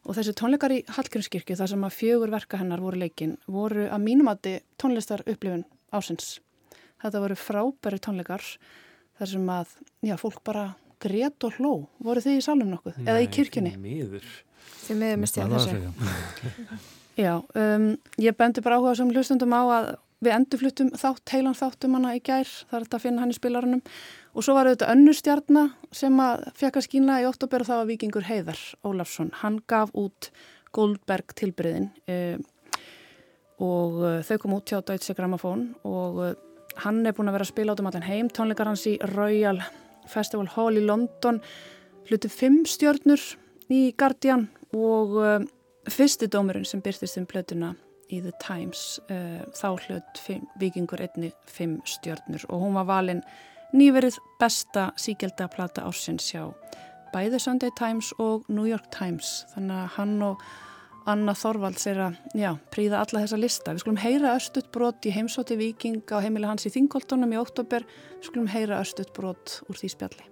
og þessi tónleikar í Hallgrímskirkju þar sem að fjögur verka hennar voru leikin voru að mínumati tónlistar upplifun ásins. Þetta voru frábæri tónleikar þar sem að, já, fólk bara grét og hló. Voru þið í salum nokkuð? Nei, Eða í kirkjunni?
Nei, miður.
Þið miður misti að þessu.
já, um, ég bendi bara áhuga sem hlustundum á að við endurfluttum þátt, heilan þáttum hana í gær, það er þetta að finna hann í spilarunum og svo var þetta önnur stjarnar sem að fekk að skýna í oktober og það var vikingur Heiðar Ólafsson, hann gaf út Goldberg tilbriðin eh, og uh, þau kom út hjá Deutsche Grammophon og uh, hann er búin að vera að spila át um allan heim, tónleikar hans í Royal Festival Hall í London hluti fimm stjörnur í Guardian og uh, fyrsti dómurinn sem byrstist um plötuna í The Times þá hlut vikingur einni fimm stjörnur og hún var valinn nýverið besta síkjelda plata ársins hjá bæði Sunday Times og New York Times. Þannig að hann og Anna Þorvalds er að já, príða alla þessa lista. Við skulum heyra östut brot í heimsóti viking á heimili hans í Þingoltonum í óttobur. Við skulum heyra östut brot úr því spjalli.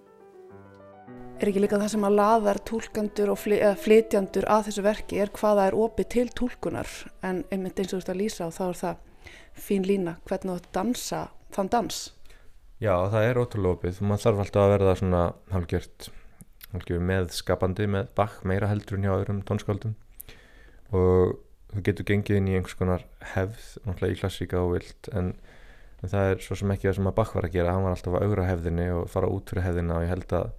Er ekki líka það sem að laðar tólkandur og flytjandur að þessu verki er hvaða er opið til tólkunar en einmitt eins og þú ert að lýsa og þá er það fín lína hvernig þú dansa þann dans.
Já, það er ótrúlega opið. Man þarf alltaf að verða svona hálgjört meðskapandi með bakk meira heldur en hjá öðrum tónskáldum og þú getur gengið inn í einhvers konar hefð, náttúrulega í klassíka og vilt en, en það er svo sem ekki það sem að Bach var að gera, hann var alltaf að augra hefðinni og fara út fyrir hefðina og ég held að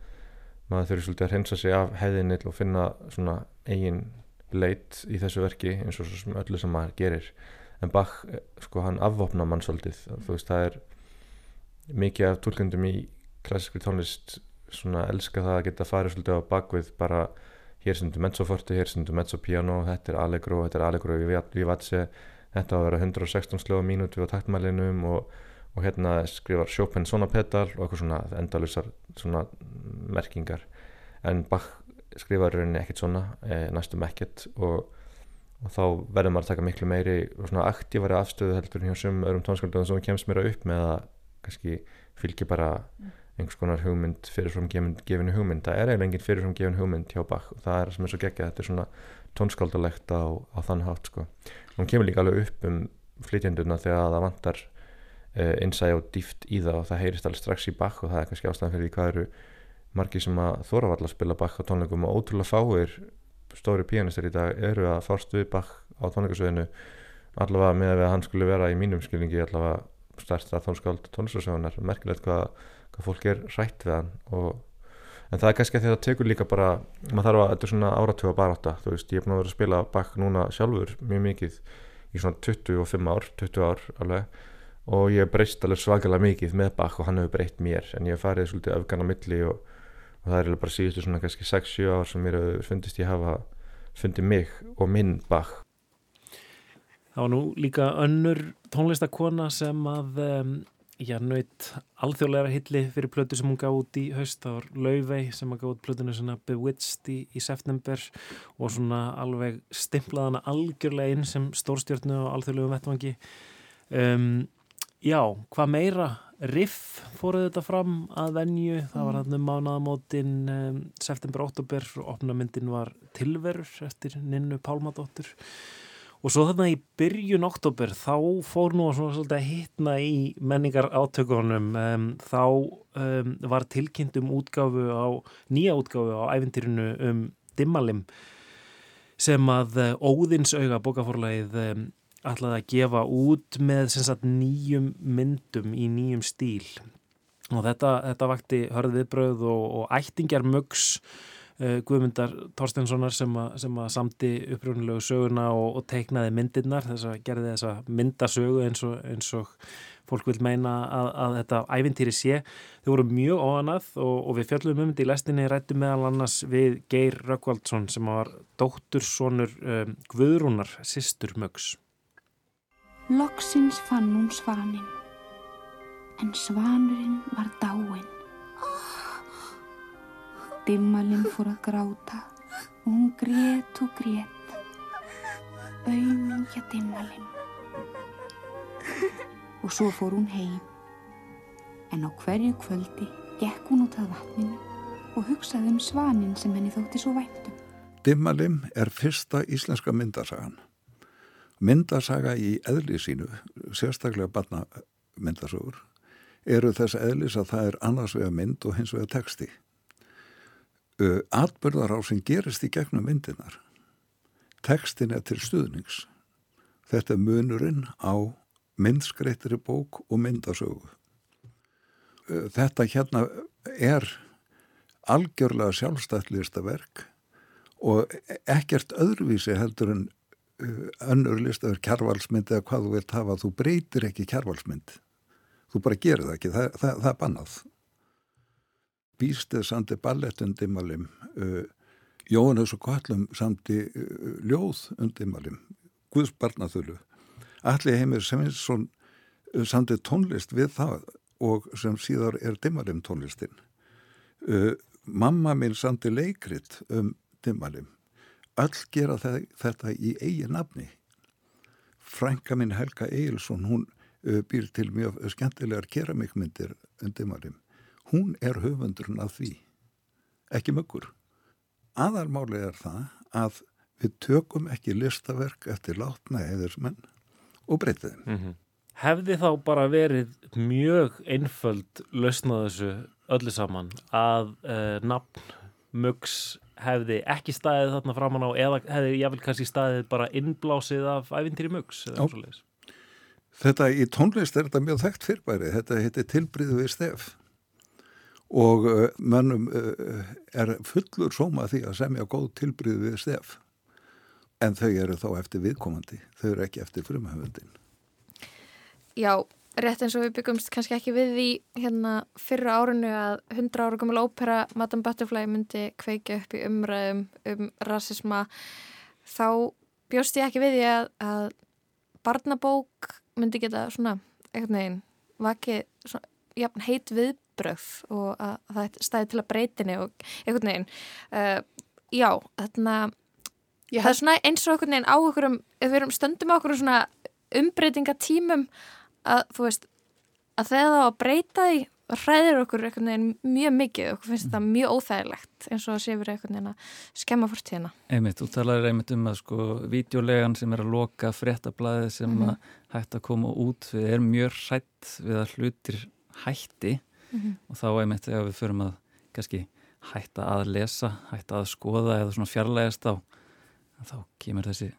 maður þurfi svolítið að hreinsa sig af hefðinni og finna svona eigin leit í þessu verki eins og svo sem öllu sem maður gerir. En Bach, sko hann afvopna mann svolítið, þú veist það er mikið af tólkundum í klassískri tónlist svona elska það að geta farið svolítið á bakvið bara hér stundu mezzoforti, hér stundu mezzopiano þetta er allegro, þetta er allegro vivace þetta á að vera 116 slöga mínúti á taktmælinum og, og hérna skrifar Chopin svona pedal og eitthvað svona endalusar svona merkingar. En Bach skrifar rauninni ekkert svona e, næstum ekkert og, og þá verður maður að taka miklu meiri og svona aktífari afstöðu heldur hjá sum öðrum tónskaldum sem kemst mér upp með að kannski fylgja bara mm einhvers konar hugmynd fyrirfram gefinu hugmynd það er eiginlega engin fyrirfram gefinu hugmynd hjá Bach og það er sem er svo geggja þetta er svona tónskaldalegt á, á þann hátt sko. hún kemur líka alveg upp um flytjanduna þegar það vantar uh, innsæði og dýft í það og það heyrist alveg strax í Bach og það er kannski ástæðan fyrir því hvað eru margi sem að þóra valla að spila Bach á tónleikum og ótrúlega fáir stóri pianistar í dag eru að fárst við Bach á tónleikasöðinu allavega með að hann skulle vera í mínum skilningi allavega stærsta tónskáld tónlistasögunar merkilegt hvað hvað fólk er rætt við hann og, en það er kannski að það tekur líka bara maður þarf að, þetta er svona áratjóða baráta þú veist, ég er búin að vera að spila bakk núna sjálfur mjög mikið í svona 25 ár 20 ár alveg og ég breyst alveg svakalega mikið með bakk og hann hefur breytt mér en ég hef farið svolítið öfgana milli og, og það er bara síðustu svona kannski 6-7 ár sem mér fundist ég hafa fundið mig og minn bakk
Það var nú líka önnur tónlistakona sem að um, já, naut alþjóðlega hilli fyrir plötu sem hún gaf út í haust, það var Lauvei sem gaf út plötuna svona Bewitched í, í september og svona alveg stimplaðana algjörlega inn sem stórstjórnu á alþjóðlegu vettvangi. Um, Já, hvað meira? Riff fóruð þetta fram að venju, það var hann um mánaðamótin um, september-óttúber opnamyndin var Tilverur eftir Ninnu Pálmadóttur og svo þarna í byrjun óttúber þá fór nú að hittna í menningar átökunum um, þá um, var tilkynnt um útgáfu á, nýja útgáfu á æfintýrinu um Dimmalim sem að uh, Óðinsauga bókaforlægið um, ætlaði að gefa út með sagt, nýjum myndum í nýjum stíl. Og þetta, þetta vakti hörðiðbröð og, og ættingjar mögs Guðmundar Torstenssonar sem, sem að samti upprjónulegu söguna og, og teiknaði myndirnar þess að gerði þessa myndasögu eins og, eins og fólk vil meina að, að þetta ævintýri sé. Þau voru mjög óanað og, og við fjöldum um þetta í lestinni rættum meðal annars við Geir Rökkvaldsson sem var dóttursonur um, Guðrúnar, sýstur mögs.
Loksins fann hún svanin, en svanurinn var dáin. Dimmalinn fór að gráta og hún grét og grét. Auðmingja dimmalinn. Og svo fór hún heim, en á hverju kvöldi gekk hún út að vatninu og hugsaði um svanin sem henni þótti svo væntum.
Dimmalinn er fyrsta íslenska myndasagan. Myndasaga í eðli sínu, sérstaklega barnamyndasögur, eru þess eðlis að það er annars vega mynd og hins vega texti. Atbyrðar á sem gerist í gegnum myndinar. Tekstin er til stuðnings. Þetta er munurinn á myndskreittri bók og myndasögu. Þetta hérna er algjörlega sjálfstættlista verk og ekkert öðruvísi heldur en önnur listaður kjærvalsmynd eða hvað þú vilt hafa, þú breytir ekki kjærvalsmynd þú bara gerir það ekki, það, það, það er bannað Býstið sandi ballettundimalim uh, Jóhannes og Kvallum sandi uh, ljóð undimalim Guðs barnaþölu Allir heimir Seminsson uh, sandi tónlist við það og sem síðar er dimmalim tónlistin uh, Mamma minn sandi leikrit um dimmalim öll gera þetta í eigi nafni. Frænka minn Helga Eilsson, hún býr til mjög skemmtilegar keramikmyndir undir marim. Hún er höfundurinn af því, ekki mögur. Aðarmáli er það að við tökum ekki listaverk eftir látna eðismenn og breytiðum.
Mm -hmm. Hefði þá bara verið mjög einföld lausnað þessu öllu saman að uh, nafn, mögs hefði ekki staðið þarna framann á eða hefði jáfnvel kannski staðið bara innblásið af ævintýri mugs
Þetta í tónlist er þetta mjög þekkt fyrrbæri, þetta heitir tilbríðu við stef og uh, mönnum uh, er fullur sóma því að semja góð tilbríðu við stef. En þau eru þá eftir viðkomandi, þau eru ekki eftir frumhafundin
Já, rétt eins og við byggumst kannski ekki við því hérna fyrra árinu að 100 ára gammal ópera Madame Butterfly myndi kveika upp í umræðum um rasisma. Þá bjóst ég ekki við því að, að barnabók myndi geta svona eitthvað neginn vakið svona, jafn heit viðbröð og að, að það stæði til að breytinni og eitthvað neginn uh, já, þarna það er svona eins og eitthvað neginn á okkur um, ef við erum stöndum á okkur um svona umbreytingatímum að þú veist að þegar það á að breyta því hræðir okkur einhvern veginn mjög mikið og finnst þetta mjög óþægilegt eins og að sé verið einhvern veginn að skemma fórt hérna.
Einmitt, þú talaður einmitt um að sko videolegan sem er að loka fréttablaði sem mm -hmm. að hægt að koma út við erum mjög hrætt við að hlutir hætti mm -hmm. og þá einmitt þegar við förum að kannski hætta að lesa, hætta að skoða eða svona fjarlægast á þá kemur þessi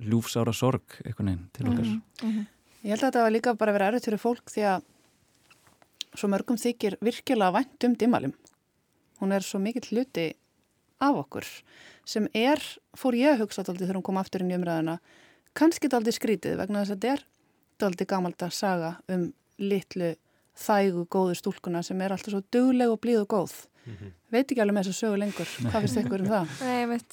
ljúfsára sorg einhvern veginn til okkar mm
-hmm. Ég held að þetta var líka bara að vera errið fyrir fólk því að svo mörgum þykir virkilega vænt um dimmalim. Hún er svo mikill hluti af okkur sem er, fór ég að hugsa aldrei þegar hún kom aftur inn í umræðina, kannski aldrei skrítið vegna þess að þetta er aldrei gamalt að saga um litlu þægu góðu stúlkuna sem er alltaf svo dugleg og blíð og góð. Mm -hmm. Veit ekki alveg með þess að sögu lengur. Hvað finnst ykkur um það?
Nei, ég veit.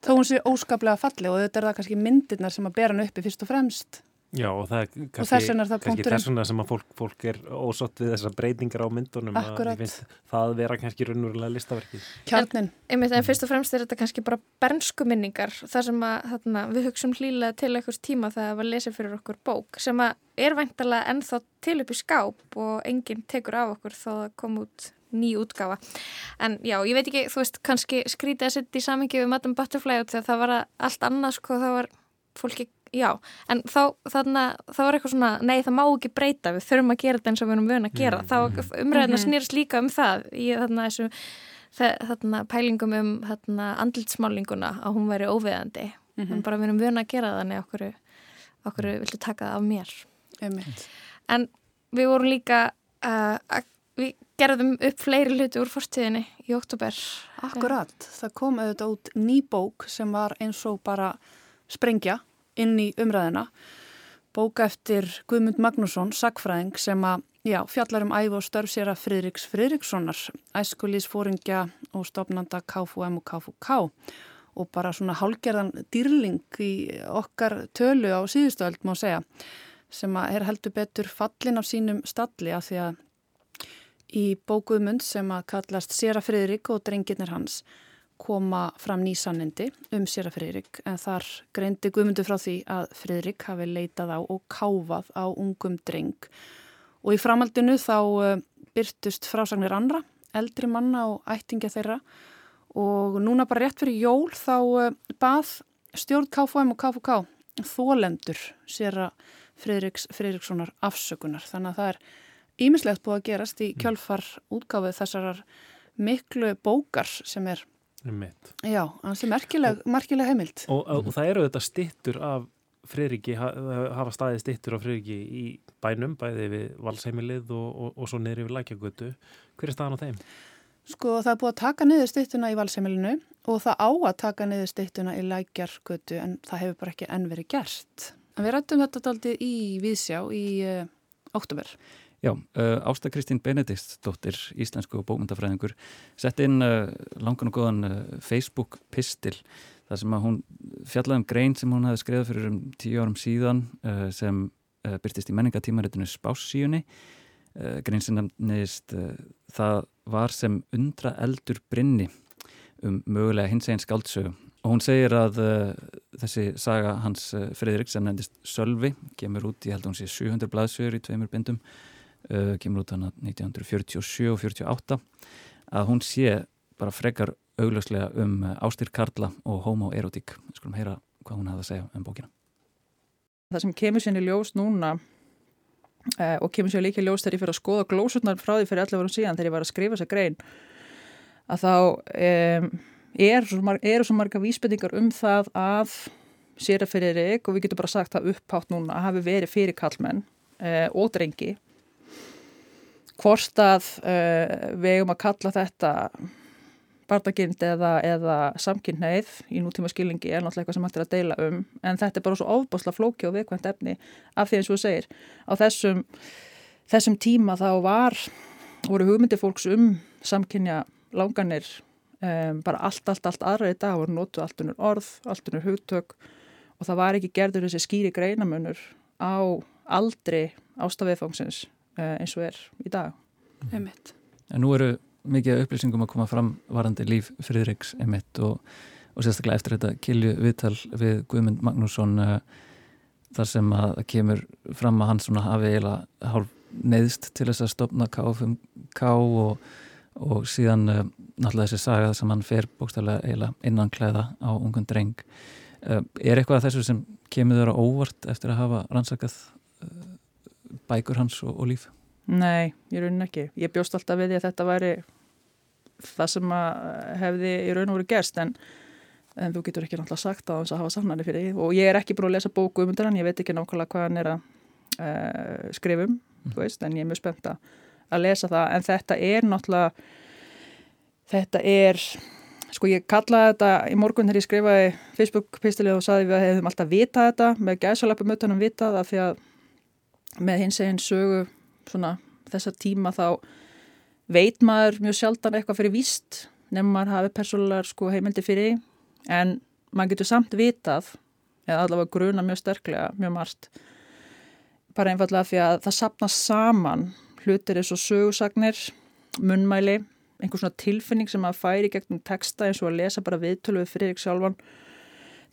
Þó hún sé óskaplega falli og þetta er það kannski myndirnar sem að bera hann uppi fyrst og fremst
Já og það er kannski,
þess vegna það
kannski
punkturinn.
þess vegna sem að fólk, fólk er ósátt við þessar breytingar á myndunum að
Akkúrat.
ég finnst það vera kannski raunverulega listaverkið.
Kjarnin.
Einmitt, en fyrst og fremst er þetta kannski bara bernsku minningar þar sem að þarna, við hugsaum hlýlega til einhvers tíma þegar það var lesið fyrir okkur bók sem að er væntalega ennþá til upp í skáp og enginn tekur af okkur þá það kom út ný útgáfa. En já, ég veit ekki, þú veist, kannski skrítið að setja í samingi við Madame Butterfly út þegar það var allt annað, sko, það var fólki, já, en þá, þarna, það var eitthvað svona, nei, það má ekki breyta, við þurfum að gera þetta eins og við erum vöna að gera. Mm, þá umræðina
Mhm.
snýrst líka um það í þarna þessu þe- þarna pælingum um þarna andlitsmálinguna að hún væri óviðandi
Mhm.
en bara við erum vöna að gera þannig okkur, okkur viltu taka það af mér
Einmitt.
en við vorum líka uh, að, við gerðum upp fleiri hluti úr forstíðinni í oktober
Akkurat, það kom auðvitað út ný bók sem var eins og bara sprengja inn í umræðina. Bóka eftir Guðmund Magnússon, sagfræðing sem að já, fjallar um æf og störf sér að Friðriks Friðrikssonar, æskulísfóringja og stopnanda KFUM og KFUK og bara svona hálgerðan dýrling í okkar tölu á síðustöld má segja sem að er heldur betur fallin af sínum stalli af því að í bókuðmund sem að kallast Sera Friðrik og drengirnir hans koma fram nýsannindi um Sera Friðrik en þar greindi Guðmundur frá því að Friðrik hafi leitað á og káfað á ungum dreng. Og í framaldinu þá uh, byrtust frásagnir andra, eldri manna og ættingja þeirra. Og núna bara rétt fyrir jól þá uh, bað stjórn KFM og KFK þólendur Sera Friðriks Friðrikssonar afsökunar. Þannig að það er ímislegt búið að gerast í kjölfar útgáfið þessarar miklu bókar sem er,
Einmitt.
já, hansi merkileg, merkileg heimild.
Og, og, og það eru þetta stittur af Friðriki, ha, hafa staðið stittur af Friðriki í bænum, bæði við valsheimilið og, og, og svo neyri við lækjagötu. Hver er staðan á þeim?
Sko það er búið að taka niður styttuna í valseimilinu og það á að taka niður styttuna í lækjargötu en það hefur bara ekki enn verið gert. En við rættum þetta daldi í Vísjá í uh, óttúber.
Já, uh, Ásta Kristín Benediktsdóttir, íslensku og bókmyndafræðingur, sett inn uh, langan og góðan uh, Facebook-pistil þar sem að hún fjallaði um grein sem hún hafi skriðað fyrir um tíu árum síðan sem byrtist í menningatímaritinu Spássíunni. Grein sem nefnist það var sem undra eldur brinni um mögulega hins einn skáldsögu og hún segir að uh, þessi saga hans uh, Fridrik sem nefndist Sölvi kemur út, ég held að hún sé 700 blaðsögur í tveimur bindum uh, kemur út hana 1947 og 48 að hún sé bara frekar augljóslega um uh, ástir Karla og homoerotík skulum heyra hvað hún hafði að segja um bókina.
Það sem kemur sér í ljós núna uh, og kemur sér líka ljós þegar ég fyrir að skoða glósurnar frá því fyrir 11 árum síðan þegar ég var að skrifa þessa grein að þá um, er svo eru svo marga vísbendingar um það að sér að fyrir Erik og við getum bara sagt það upphátt núna að hafi verið fyrir kallmenn uh, og drengi hvort að uh, við eigum að kalla þetta bardagind eða, eða samkynneið í nútíma skilningi er náttúrulega eitthvað sem hægt er að deila um en þetta er bara svo ofbásla flóki og viðkvæmt efni af því eins og þú segir. Á þessum, þessum tíma þá var voru hugmyndi fólks um samkynja langanir um, bara allt, allt, allt aðra í dag voru notu allt unnur orð, allt unnur hugtök og það var ekki gerður þessi skýri greinamunur á aldri ástafiðfangsins uh, eins og er í dag.
Einmitt.
En nú eru mikið upplýsingum að koma fram varandi líf Friðriks emitt og, og sérstaklega eftir þetta kilju viðtal við Guðmund Magnússon uh, þar sem að kemur fram að hann svona hafi eiginlega hálf neðst til þess að stopna K5K og, og síðan uh, náttúrulega þessi saga sem hann fer bókstaflega eiginlega innan klæða á ungun dreng. Uh, er eitthvað af þessu sem kemur þér á óvart eftir að hafa rannsakað bækur hans og, og líf?
Nei, ég raunin ekki. Ég bjóst alltaf við því að þetta væri það sem hefði í raun og veru gerst en, en þú getur ekki náttúrulega sagt á þess að hafa sannari fyrir því og ég er ekki búin að lesa bóku um þetta en ég veit ekki nákvæmlega hvað hann er að uh, skrifum, mm. veist, en ég er mjög spennt að lesa það en þetta er náttúrulega þetta er sko ég kallaði þetta í morgun þegar ég skrifaði Facebook-pistilið og saði við að hefðum alltaf vitað þetta með gæsalapum utanum vitað af því að með hins eginn sögu svona þessa tíma þá veit maður mjög sjaldan eitthvað fyrir víst nefnum maður hafi persónulegar sko heimildi fyrir en maður getur samt vitað eða allavega gruna mjög sterklega, mjög margt. Bara einfallega fyrir að það sapnast saman hlutir eins og sögursagnir, munnmæli, einhvers svona tilfinning sem að færi gegnum texta eins og að lesa bara viðtölu við Friðrik sjálfan,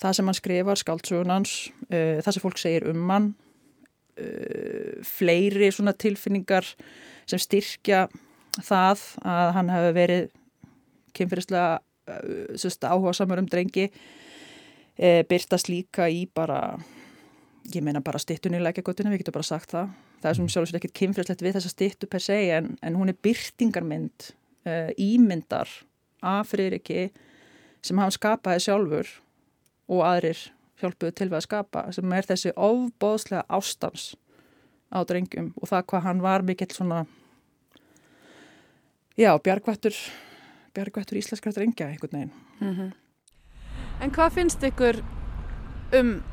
það sem hann skrifar, skáltsugunans, uh, það sem fólk segir um hann, fleiri svona tilfinningar sem styrkja það að hann hefur verið kynferðislega uh, áhuga samar um drengi, uh, byrtast líka í bara ég meina bara stittunni í lækjagötunum, við getum bara sagt það. Það er sem sjálfsveit ekkert kynfræslegt við þessa stittu per se en, en hún er byrtingarmynd uh, ímyndar af Friðriki sem hann skapaði sjálfur og aðrir hjálpuðu til við að skapa sem er þessi ofbóðslega ástans á drengjum og það hvað hann var mikill svona já, bjargvættur bjargvættur íslenskra drengja einhvern veginn mm -hmm.
En hvað finnst ykkur um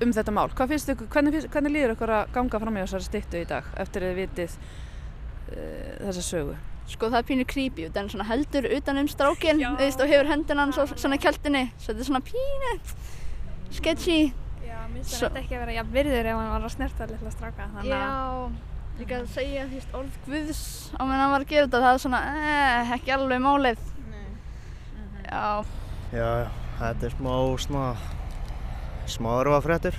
um þetta mál. Hvað finnst ykkur, hvernig, finnst, hvernig líður ykkur að ganga fram í þessari stittu í dag eftir að þið vitið uh, þessa sögu?
Sko það er pínu creepy, það er svona heldur utan um strákinn og hefur hendina hann svona kjöltinni, svo þetta er svona pínu sketchy.
Já, mér finnst þetta ekki að vera jafn virður ef hann var að snerta litla stráka.
Já, líka að segja því orð Guðs á meðan hann var að gera þetta, það er svona eh, ekki alveg málið. Nei. Já.
Já, þetta er smá svona smáður var fréttur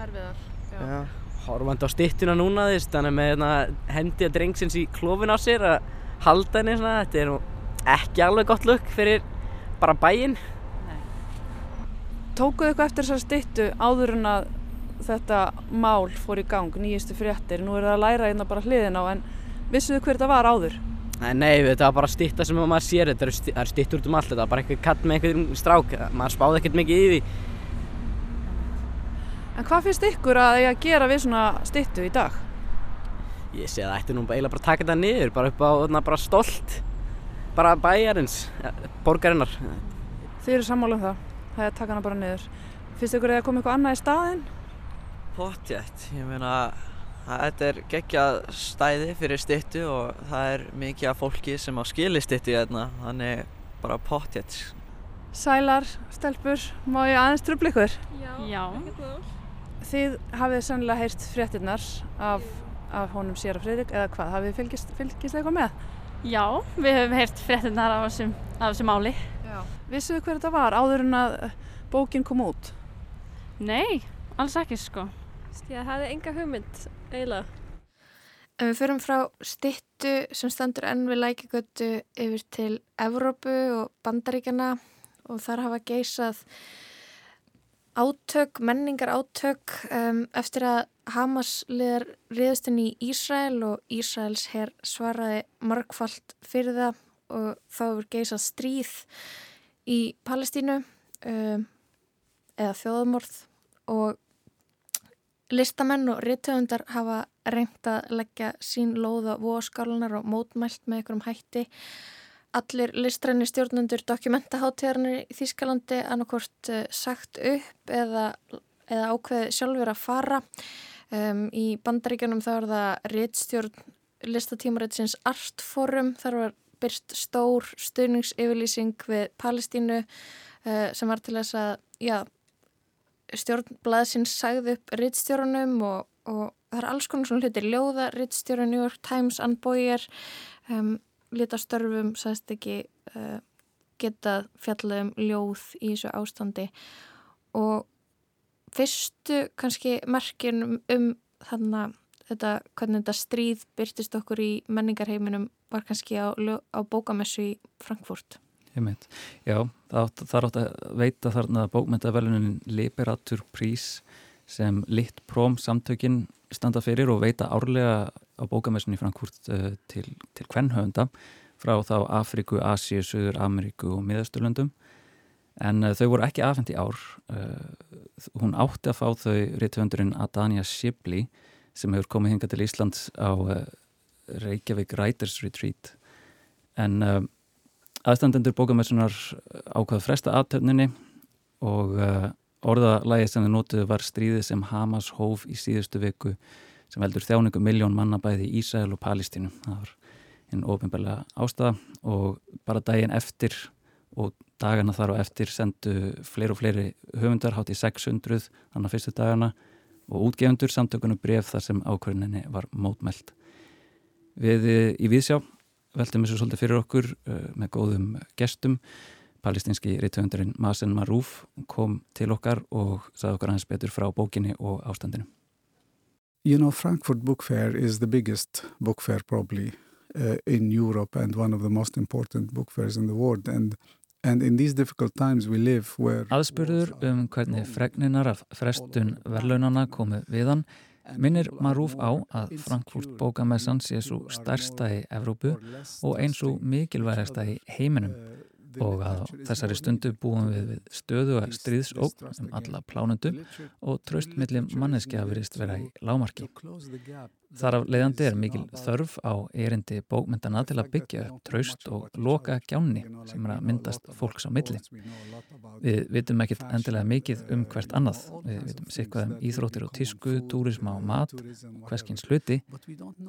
Erfiðar, já,
já.
Horfandi á stittuna núna þess þannig með hérna, hendi að drengsins í klófin á sér að halda henni svona þetta er ekki alveg gott lukk fyrir bara bæinn
Tókuðu eitthvað eftir þessar stittu áður en að þetta mál fór í gang, nýjistu fréttir. Nú er það að læra einna bara hliðin á en vissuðu hver þetta var áður?
Nei, þetta var bara stitta sem maður sér. Þetta er stittur út um allt, þetta var bara eitthvað katt með einhverjum strák. Maður spáði ekkert mikið í því.
En hvað finnst ykkur að ég að gera við svona stittu í dag?
Ég sé að það ætti nú eiginlega bara að taka þetta niður, bara upp á bara stolt, bara bæjarins, borgarinnar.
Þið eru sammála um það, það er að taka hana bara niður. Finnst ykkur að það kom eitthvað annað í staðin?
Pottjætt, ég meina þetta er geggjað stæði fyrir stittu og það er mikið af fólki sem á skili stittu í þarna, þannig bara pottjætt.
Sælar, stelpur, má ég aðeins tröfla ykkur?
Já, Já.
Þið hafið sannlega heyrt fréttinnar af, af honum Sér og Fridrik eða hvað, hafið þið fylgist, fylgist eitthvað með?
Já, við hefum heyrt fréttinnar af þessum.
Já. Vissuðu hver þetta var áður en að bókin kom út?
Nei, alls ekki sko.
Það hefði enga hugmynd eiginlega.
En við förum frá stittu sem standur enn við lækigötu yfir til Evrópu og Bandaríkjana og þar hafa geysað átök, menningar átök um, eftir að Hamas liðar riðustinn í Ísrael og Ísraels herr svaraði margfalt fyrir það og þá hefur geysað stríð í Palestínu um, eða þjóðumorð og listamenn og rittöfundar hafa reynt að leggja sín lóða vóskálunar og mótmælt með einhverjum hætti allir listræni stjórnundur dokumentaháttíðarnir í Þýskalandi annarkort uh, sagt upp eða, eða ákveði sjálfur að fara. Um, í bandaríkjunum þá er það réttstjórn listatímaréttsins Artforum, þar var byrst stór stuðningsyfirlýsing við Palestínu uh, sem var til þess að já, stjórnblaðsins sagði upp réttstjórnum og, og það er alls konar svona hlutir, ljóða réttstjórn New York Times, Ann Boyer um, litastörfum sæst ekki uh, geta fjallað um ljóð í þessu ástandi. Og fyrstu kannski merkin um, þannig þetta, hvernig þetta stríð byrtist okkur í menningarheiminum var kannski á, á bókamessu í Frankfurt.
Já, það, er átt að veita þarna bókmyndavelunin Liberatur Prís sem Litt Próm samtökin standa fyrir og veita árlega á bókamessunni í Frankfurt uh, til, til kvennhöfunda frá þá Afriku, Asíu, Suður, Ameríku og Miðasturlöndum en uh, þau voru ekki afhengt í ár uh, hún átti að fá þau réttöfundurinn Adania Shibley sem hefur komið hinga til Íslands á Reykjavík Writers Retreat en aðstandendur bókamessunar ákvaða fresta aðtöfninni og orðalægi sem þau nótuðu var stríðið sem Hamas hóf í síðustu viku sem veldur þjáningu miljón manna bæði í Ísæl og Palestínu. Það var einn ofinbeglega ástæða og bara daginn eftir og dagana þar og eftir sendu fleiri og fleiri höfundar hátt í 600 þannig að fyrstu dagana og útgefundur samtökunum bref þar sem ákvörninni var mótmælt. Við í Víðsjá veltum þessu svolítið fyrir okkur uh, með góðum gestum. Palestinski reytöfundarinn Masen Maruf kom til okkar og sagði okkar aðeins betur frá bókinni og ástandinu.
You know, Frankfurt Book Fair is the biggest book fair probably uh, in Europe and one of the most important book fairs in the world. And,
Aðspurður um hvernig fregninar af frestun verlaunana komið við hann minnir Marúf á að Frankfurt bókamessan sé svo stærsta í Evrópu og eins og mikilvægasta í heiminum og að þessari stundu búum við við stöðu að stríðsókn um alla plánundu og tröst millum manneskja verist vera í lámarki. Þar af leiðandi er mikil þörf á erindi bókmyndana til að byggja upp traust og loka gjánni sem er að myndast fólks á milli. Við vitum ekkit endilega mikið um hvert annað. Við vitum sikvað um íþróttir og tísku, túrisma og mat, hverskins hluti,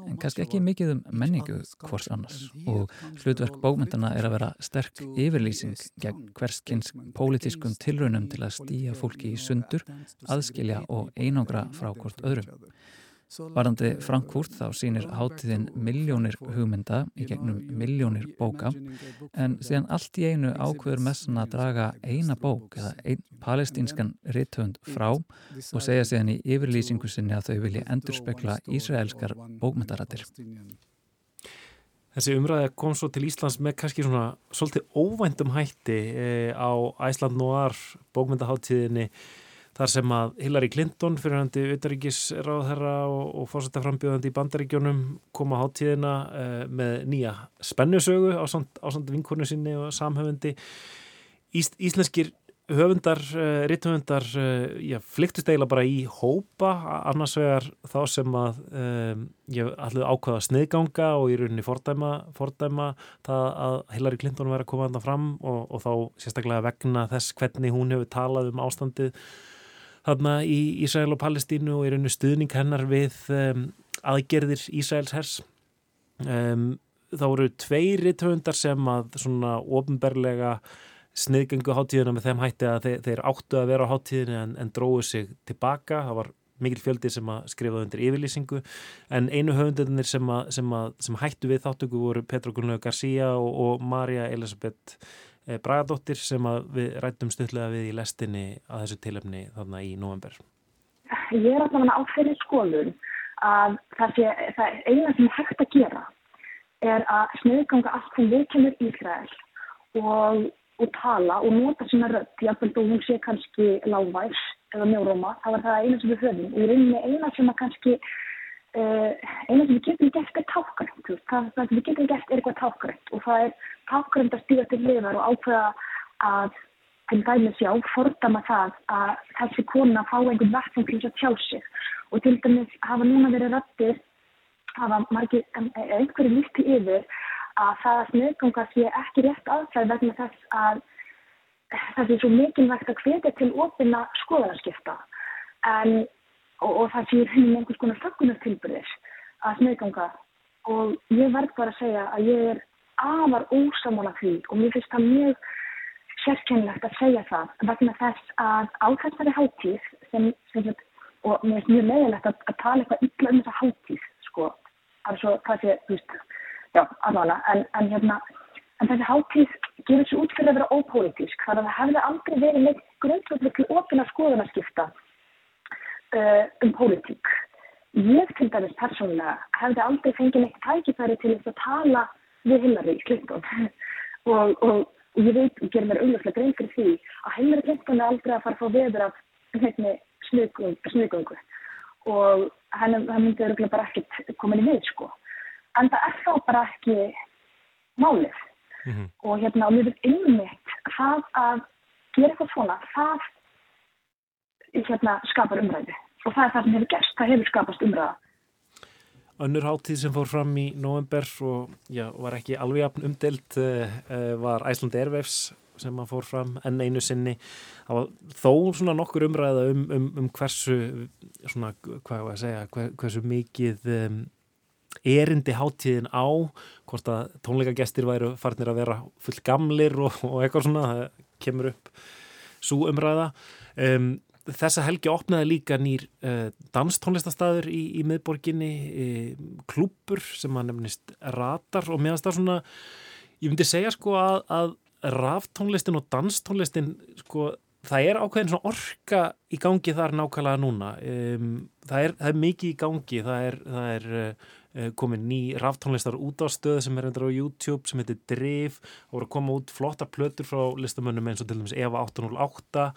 en kannski ekki mikið um menningu hvors annars. Og hlutverk bókmyndana er að vera sterk yfirlýsing gegn hverskins pólitískum tilraunum til að stýja fólki í sundur, aðskilja og einangra frá hvort öðrum. Varandi Frankfurt þá sínir hátíðin miljónir hugmynda í gegnum miljónir bóka en síðan allt í einu ákveður messan að draga eina bók eða einn palestínskan rithönd frá og segja síðan í yfirlýsingu sinni að þau vilja endurspekla Ísraelskar bókmyndarættir.
Þessi umræði kom svo til Íslands með kannski svona svolítið óvæntum hætti eh, á Æsland Noir bókmyndaháttíðinni þar sem að Hillary Clinton fyrir handi utaríkisráðherra og, og fórsættaframbjöðandi í bandaríkjónum koma háttíðina eh, með nýja spennusögu á samt vinkornu sinni og samhöfundi. Ís, Íslenskir höfundar, uh, ritthöfundar uh, já, flyktist eiginlega bara í hópa annars vegar þá sem að ég ætlaði ákvaða sniðganga og í rauninni fordæma, fordæma það að Hillary Clinton verið að koma þannig fram og, og þá sérstaklega vegna þess hvernig hún hefur talað um ástandið þarna í Ísrael og Palestínu og í rauninni stuðning hennar við um, aðgerðir Ísraels hers. Um, þá eru tveir ritthöfundar sem að svona ofnberlega sniðgengu háttíðina með þeim hætti að þeir, þeir áttu að vera á háttíðinu en, en dróðu sig tilbaka, það var mikil fjöldi sem að skrifaði undir yfirlýsingu. En einu höfundinir sem, sem, sem hættu við þáttöku voru Petra Gunnlaug García og, og Marja Elisabeth Bragadóttir sem við rættum stutlega við í lestinni að þessu tilöfni þarna í november.
Ég er alltaf á fyrir skólun að það, sé, það eina sem hægt að gera er að sniðganga allt sem við kemur Ísrael og og tala og nota sína rödd, jáfnveld og hún sé kannski lágværs eða mjóróma, það var það eina sem við höfum og í rauninni eina sem að kannski eina sem við getum gert er tákgrænt, það, sem við getum gert er eitthvað tákgrænt og það er tákgrænt að stíga til liðar og ákveða að til dæmis já, fordama það að þessi kona fá einhvern vatnum til að tjá sig. Og til dæmis hafa núna verið röttir hafa margir, einhverju lífti yfir að það að sniðganga sé ekki rétt aðfæð vegna þess að það sé svo mikilvægt að hvetja til ofina skoðarskipta en, og, og það sé hinn einhvers konar þakkunartilbyrðis að sniðganga. Og ég verð bara að segja að ég er afar ósamála því og mér finnst það mjög sérkennilegt að segja það vegna þess að á þessari háttíð sem, sem, og mér finnst mjög meðilegt að, að tala eitthvað illa um þessa háttíð sko, svo það sé, þú veist já, alveg, en, en hérna, en þessi háttíð gefur sér út fyrir að vera ópolítísk, þar að það hefði aldrei verið með grundvöldu til ofina skoðunarskipta um pólitík. Ég til dæmis persónulega hefði aldrei fengið neitt tækifæri til þess að tala við Hillary Clinton. Og, og, ég veit, og gerir mér auðvitað grein fyrir því að Hillary Clinton er aldrei að fara að fá veður af nefni snugungu og hann myndi öruglega bara ekkert komin í við sko. En það er þá bara ekki málið. Mm -hmm. og hérna mér finnst einmitt það að gera eitthvað svona það hérna skapar umræði og það er það sem hefur gerst, það hefur skapast umræða.
Önnur háttíð sem fór fram í november og já, var ekki alveg jafn umdelt uh, var Æsland Airwaves sem að fór fram enn einu sinni. Það var þó svona nokkur umræða um, um, um hversu svona, hvað var að segja, hver, hversu mikið um, erindi háttíðin á hvort að tónleikagestir væru farnir að vera full gamlir og, og eitthvað svona það kemur upp svo umræða. Um, þessa helgi opnaði líka nýr uh, danstónlistastæður í, í miðborginni, uh, klúpur sem að nefnist ratar og meðan það svona, ég myndi segja sko að, að raftónlistin og danstónlistin sko það er ákveðin svona orka í gangi þar nákvæmlega núna. Um, það, er, það er mikið í gangi það er, það er uh, komin ný raftónlistar út á stöð sem er endur á YouTube sem heitir Drif og voru að koma út flotta plötur frá listamönnum eins og til dæmis Eva 808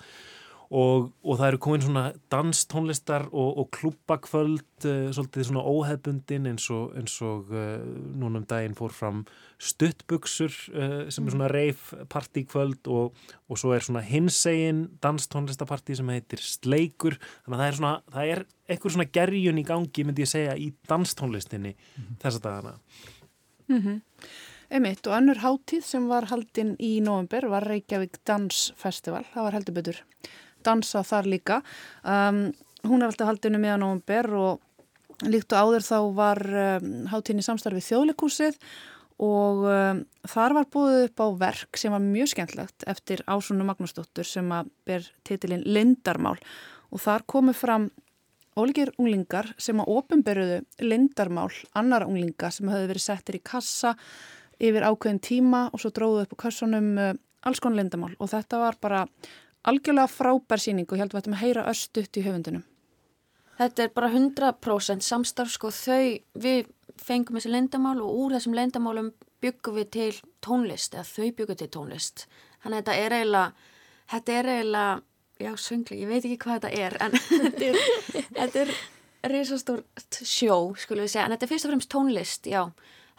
og, og það eru komin svona danstónlistar og, og klubbakvöld uh, svolítið svona óheðbundin eins og, eins og uh, núna um daginn fór fram stuttbuksur uh, sem er svona reif partíkvöld og svo er svona hinsegin danstónlistapartí sem heitir Sleikur. Þannig að það er svona, það er eitthvað svona gerjun í gangi myndi ég segja í danstónlistinni mm -hmm. þessa dagana.
Mm -hmm. Emitt og annur hátíð sem var haldinn í november var Reykjavík Dansfestival, það var heldur betur dansa þar líka. Um, hún er alltaf haldinu meðan um ber og líkt og áður þá var um, hátíðin í samstarfið þjóðleikúsið og um, þar var búið upp á verk sem var mjög skemmtlegt eftir Ásunu Magnúsdóttur sem að ber titilinn Lindarmál og þar komu fram ólíkir unglingar sem að ofinberuðu Lindarmál annara unglinga sem höfðu verið settir í kassa yfir ákveðin tíma og svo dróðu upp á kassunum uh, alls konar Lindarmál og þetta var bara algjörlega frábær síning og ég held að við ættum að heyra östutt í höfundunum.
Þetta er bara 100% samstarf sko þau, við fengum þessi lendamál og úr þessum lendamálum byggum við til tónlist eða þau byggum til tónlist. Þannig að þetta er eiginlega, þetta er eiginlega, já söngli, ég veit ekki hvað þetta er en þetta er, þetta er reysastórt sjó skulum við segja en þetta er fyrst og fremst tónlist, já.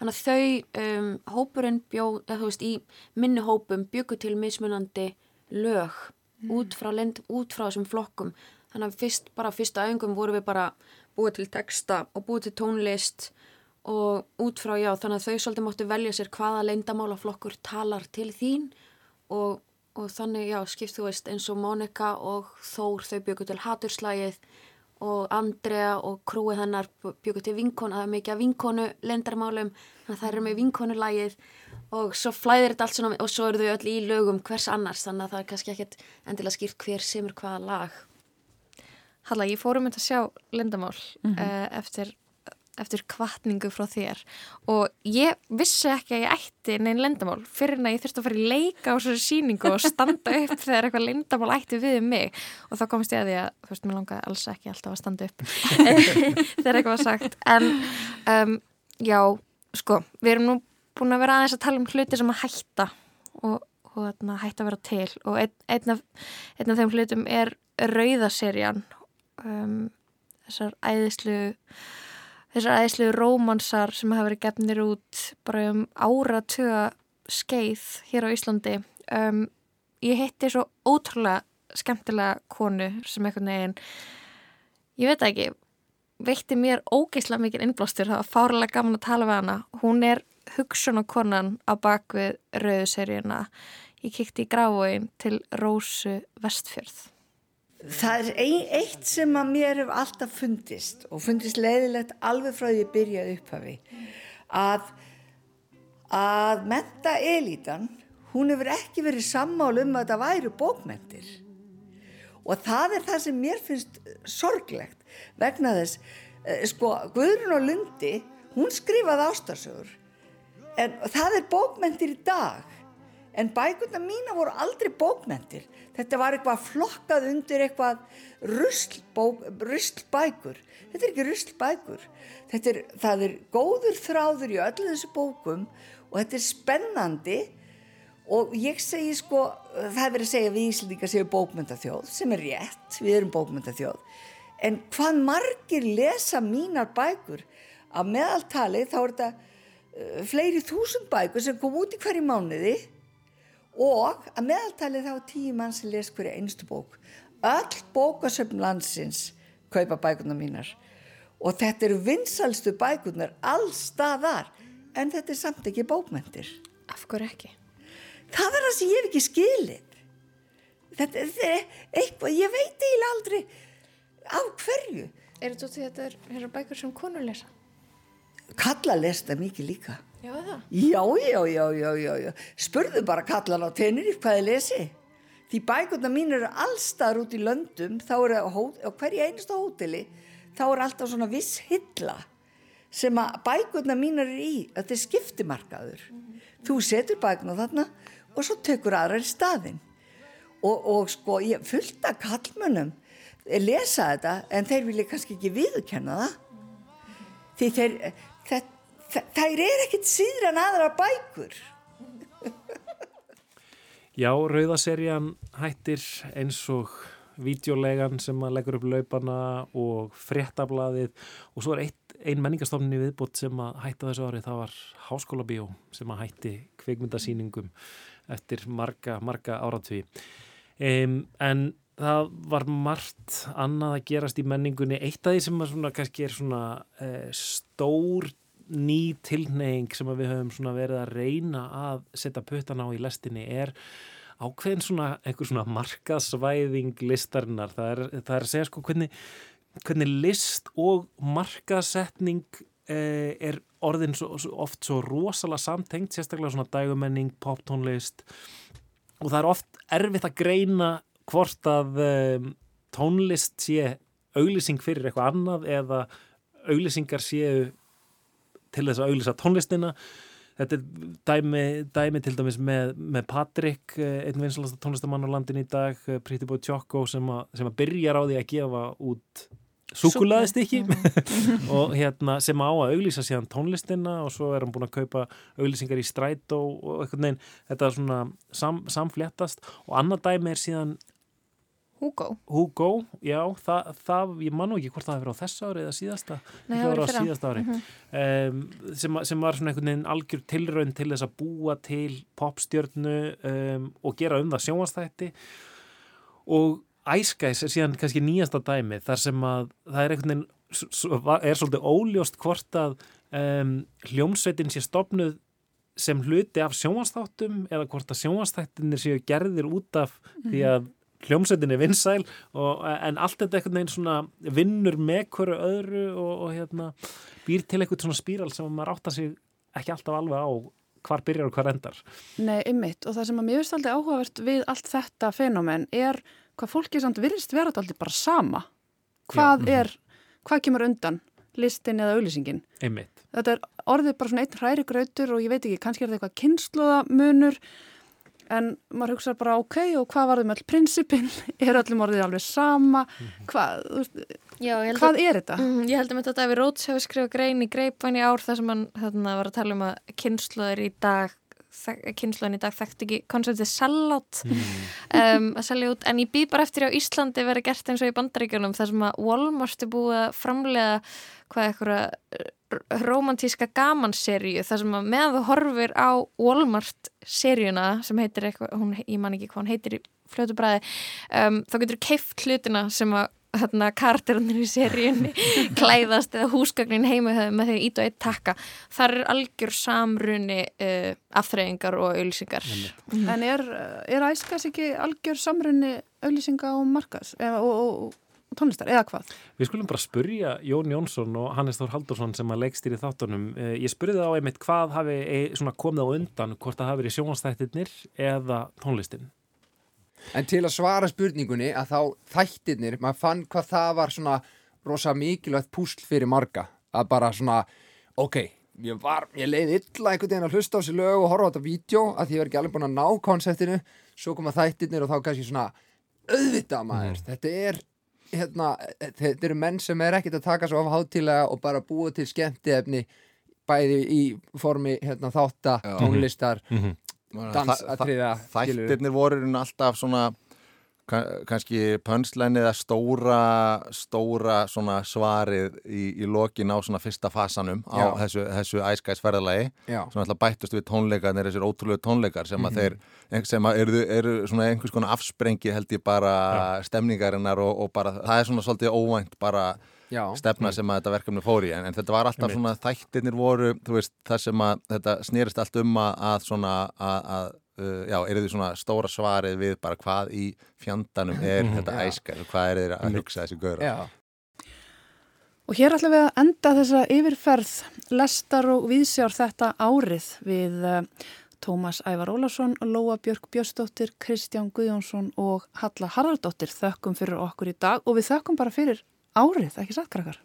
Þannig að þau um, hópurinn bjóð, eða þú veist í minni hópum byggu til mismunandi lög mm. út, frá lend, út frá þessum flokkum. Þannig að fyrst, bara fyrsta öngum voru við bara búið til texta og búið til tónlist og út frá já þannig að þau svolítið móttu velja sér hvaða leindamálaflokkur talar til þín og, og þannig já skipt þú veist eins og Mónika og Þór þau byggur til haturslægið og Andrea og krúið hennar byggur til vinkonu, það er mikið að vinkonu lendarmálum, þannig að það er með vinkonulægið og svo flæðir þetta allt svona og svo eru þau öll í lögum hvers annars þannig að það er kannski ekkert endilega skýrt hver sem er hvaða lag.
Halla, ég fórum þetta að sjá lindamál mm -hmm. uh, eftir, eftir kvartningu frá þér. Og ég vissi ekki að ég ætti neinn lindamál fyrir en að ég þurfti að fara í leika á svona síningu og standa upp þegar eitthvað lindamál ætti við mig. Og þá komist ég að því að þú veist, mér langaði alls ekki alltaf að standa upp þegar eitthvað var sagt. En um, já, sko, við erum nú búin að vera aðeins að tala um hluti sem að hætta og, og þarna, hætta að vera til. Og ein, einn, af, einn af þeim hlutum er rauðaserjan um, þessar æðislu þessar æðislu rómansar sem hafa verið gefnir út bara um áratuga skeið hér á Íslandi. Um, ég hitti svo ótrúlega skemmtilega konu sem eitthvað neginn ég veit ekki veitti mér ógeðslega mikil innblástur. Það var fárlega gaman að tala við hana. Hún er hugsunakonan á bakvið rauðuseríuna. Ég kikti í gráin til Rósu Vestfjörð.
Það er ein, eitt sem að mér hef alltaf fundist og fundist leiðilegt alveg frá því að byrjaði upphafi að, að menta elítan, hún hefur ekki verið sammál um að það væru bókmentir og það er það sem mér finnst sorglegt vegna þess, eh, sko, Guðrun og Lundi, hún skrifaði ástarsögur en það er bókmentir í dag. En bækurna mína voru aldrei bókmentir þetta var eitthvað flokkað undir eitthvað ruslbækur. Þetta er ekki ruslbækur. Það er góður þráður í öllu þessu bókum og þetta er spennandi. Og ég segi sko það er verið að segja við Íslandíka séu bókmyndathjóð sem er rétt, við erum bókmyndathjóð en hvað margir lesa mínar bækur að meðaltali þá er þetta fleiri þúsund bækur sem kom út í hverju mánuði og að meðaltalið þá tíu mann sem les hverju einstu bók. Öll bókasöfn landsins kaupa bækurna mínar. Og þetta eru vinsalstu bækurnar allstaðar en þetta er samt ekki bókmentir
Af hverju ekki?
Það er það sem ég hef ekki skilið. Þetta er eitthvað ég veit eiginlega aldrei af hverju.
Er þetta því að þetta eru bækur sem konur lesa?
Kalla lesta mikið líka.
Já?
Já, já, já, já, já. Spurðu bara kallan á tennir hvað þið lesi. því bækurna mín eru allstaðar út í löndum þá eru á, hverju einustu hóteli þá er alltaf svona viss hylla sem að bækurna mín eru í þetta er skiptimarkaður þú setur bækurna þarna og svo tekur aðra í staðin og, og sko ég fullt af kallmönnum lesa þetta en þeir vilja kannski ekki viðkenna það því þeir það er ekkit síður en aðra bækur
Já, Rauðaserjan hættir eins og videolegan sem að leggur upp laupana og fréttablaðið og svo er eitt, ein menningarstofninni viðbútt sem að hætta þessu árið, það var Háskóla Bíó sem að hætti kveikmyndasýningum eftir marga, marga áratví. Um, en það var margt annað að gerast í menningunni. Eitt af því sem að svona, kannski er svona uh, stór ný tilneying sem við höfum verið að reyna að setja puttan á í lestinni er ákveðin svona svona markasvæðing listarinnar. Það er, það er að segja sko hvernig, hvernig list og markasetning eh, er orðin svo, svo oft svo rosalega samtengt, sérstaklega svona dægumenning, poptónlist og það er oft erfitt að greina hvort að um, tónlist sé auglýsing fyrir eitthvað annað eða auglýsingar séu til þess að auglýsa tónlistina. Þetta er dæmi, dæmi til dæmis með, með Patrik einn vinsalasta tónlistamann á landin í dag Pretty Boy Choco sem, sem að byrja á því að gefa út súkulaðist ekki og hérna sem á að auglýsa síðan tónlistina og svo er hann búin að kaupa auglýsingar í stræt og, og eitthvað neinn þetta er svona sam, samfléttast. Og annað dæmi er síðan
Hugo?
Hugo, já, það, það ég mann ekki hvort það hefur á þess ári eða síðasta.
Nei, það
var á síðasta ári.
Mhm.
um, sem, sem var svona einhvern veginn algjör tilraun til þess að búa til popstjörnu um, og gera um það sjónvastætti og Ice Guys er síðan kannski nýjasta dæmi þar sem að það er einhvern veginn er svolítið óljóst hvort að um, hljómsveitin sé stopnuð sem hluti af sjónvastáttum eða hvort að sjónvastættinir séu gerðir út af því að hljómsveitin er vinsæl og, en allt þetta einhvern veginn svona vinnur með hverju öðru og, og hérna býr til eitthvað svona spíral sem maður áttar sig ekki alltaf alveg á hvar byrjar og hvar endar.
Nei, ymmit og það sem að mér finnst aldrei áhugavert við allt þetta fenómen er hvað fólki samt virðist vera aldrei bara sama. Hvað
Já.
er, hvað kemur undan listin eða auglýsingin?
Einmitt.
Þetta er orðið bara svona einn hræri grautur og ég veit ekki, kannski er þetta eitthvað kynnslóðamunur en maður hugsa bara ok og hvað varðum öll prinsipin, er öllum orðið alveg sama, hvað, þú veist,
Já, ég held
hvað
að-
er þetta?
Mm, ég held að þetta Daví Róts hefur skrifað grein í greipvæn í ár þar sem hann þarna, var að tala um að kynnslóður í dag kynnslóðin í dag þekkt ekki konceptið sellout. Um, að selja út. En ég býð bara eftir á Íslandi verið gert eins og í bandaríkjunum þar sem að Walmart er búið að framlega hvað eitthvað romantíska gamanserju þar sem að meðan þú horfir á Walmart seríuna sem heitir eitthvað, hún, ég man ekki hvað hún heitir í fljótu bræði um, þá getur keift hlutina sem að hérna karakterunir í seríunni klæðast eða húsgagnin heima með því að ít og eitt takka. Þar er algjör samruni uh, afþreyingar og auðlýsingar
En er, er æskas ekki algjör samrunni auglýsinga og markas eða, og, og, og tónlistar eða hvað?
Við skulum bara spurja Jón Jónsson og Hannes Þór Haldursson sem að leikstýri þáttunum. Eh, Ég spurði þá einmitt hvað hafi eh, komið á undan, hvort það hafi verið sjónastættirnir eða tónlistin.
En til að svara spurningunni að þá þættirnir, maður fann hvað það var svona rosa mikilvægt púsl fyrir marga. Að bara svona, ok, ég var, ég leiði illa einhvern veginn að hlusta á þessi lög og horfa á þetta vídeo að því ég var ekki alveg búin að ná konseptinu. Svo koma þættirnir og þá kannski svona, auðvitað maður, þetta er, hérna, þetta eru menn sem er ekkert að taka svo af hátilega og bara búa til skemmtiefni bæði í formi hérna, þátta,
Já.
tónlistar,
Mhm.
dansatriða,
Þa- Þættirnir voru alltaf svona kannski pönslæni eða stóra stóra svarið í, í lokin á fyrsta fasanum á
Já.
þessu, þessu æskæsferðalagi
Já.
sem alltaf bættust við tónleikarnir þessir ótrúlega tónleikar sem að
Mhm.
þeir sem að eru, eru svona einhvers konar afsprengi held ég bara stemningarinnar og, og bara það er svona svolítið óvænt bara
Já.
stefna sem að þetta verkefni fór í en, en þetta var alltaf svona þættirnir voru veist það sem að þetta snerist allt um að, að svona að, að uh, já, eru því svona stóra svarið við bara hvað í fjandanum er þetta
Já.
æskar og hvað er þeir að hugsa þessi gauðra
Já.
Og hér ætlum við að enda þessa yfirferð lestar og viðsjár þetta árið við uh, Tómas Ævar Ólarsson, Lóa Björk Björnsdóttir, Kristján Guðjónsson og Halla Haraldóttir þökkum fyrir okkur í dag og við þökkum bara fyrir árið, ekki satt krakkar?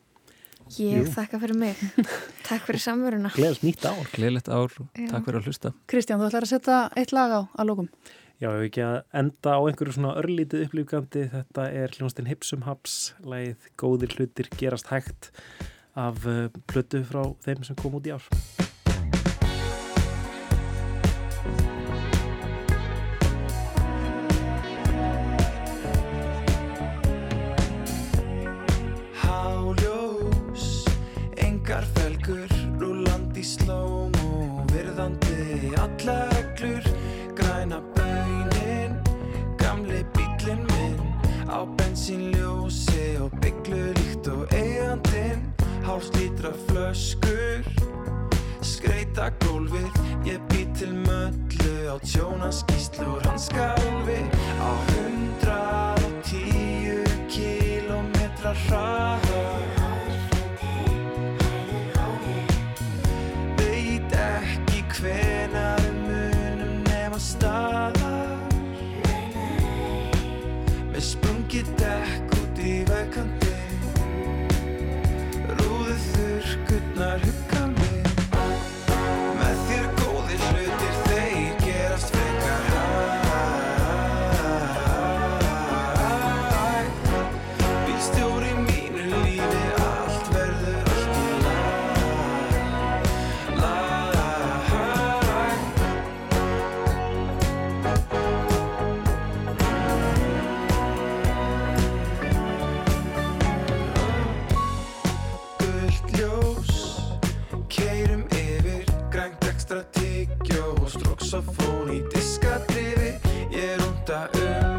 Ég
Jú.
þakka fyrir mig. Takk fyrir samveruna.
Gleðilegt nýtt ár.
Gleðilegt ár,
Já.
takk fyrir að hlusta.
Kristján, þú ætlar að setja eitt lag á að lókum.
Já, ef ekki að enda á einhverju svona örlítið upplýfgandi, þetta er hljónstinn Hipsum Haps, lagið Góðir hlutir gerast hægt af uh, plötu frá þeim sem kom út í ár.
Flöskur, skreita gólfið, ég bý til möllu á tjónaskíslu úr hans skálfi, á hundrað og tíu kílómetra hraða. Veit ekki hvenar munum nema staðar. Með sprungið dekk tyggjó og stróksafón í diskadrifi. Ég rúnda um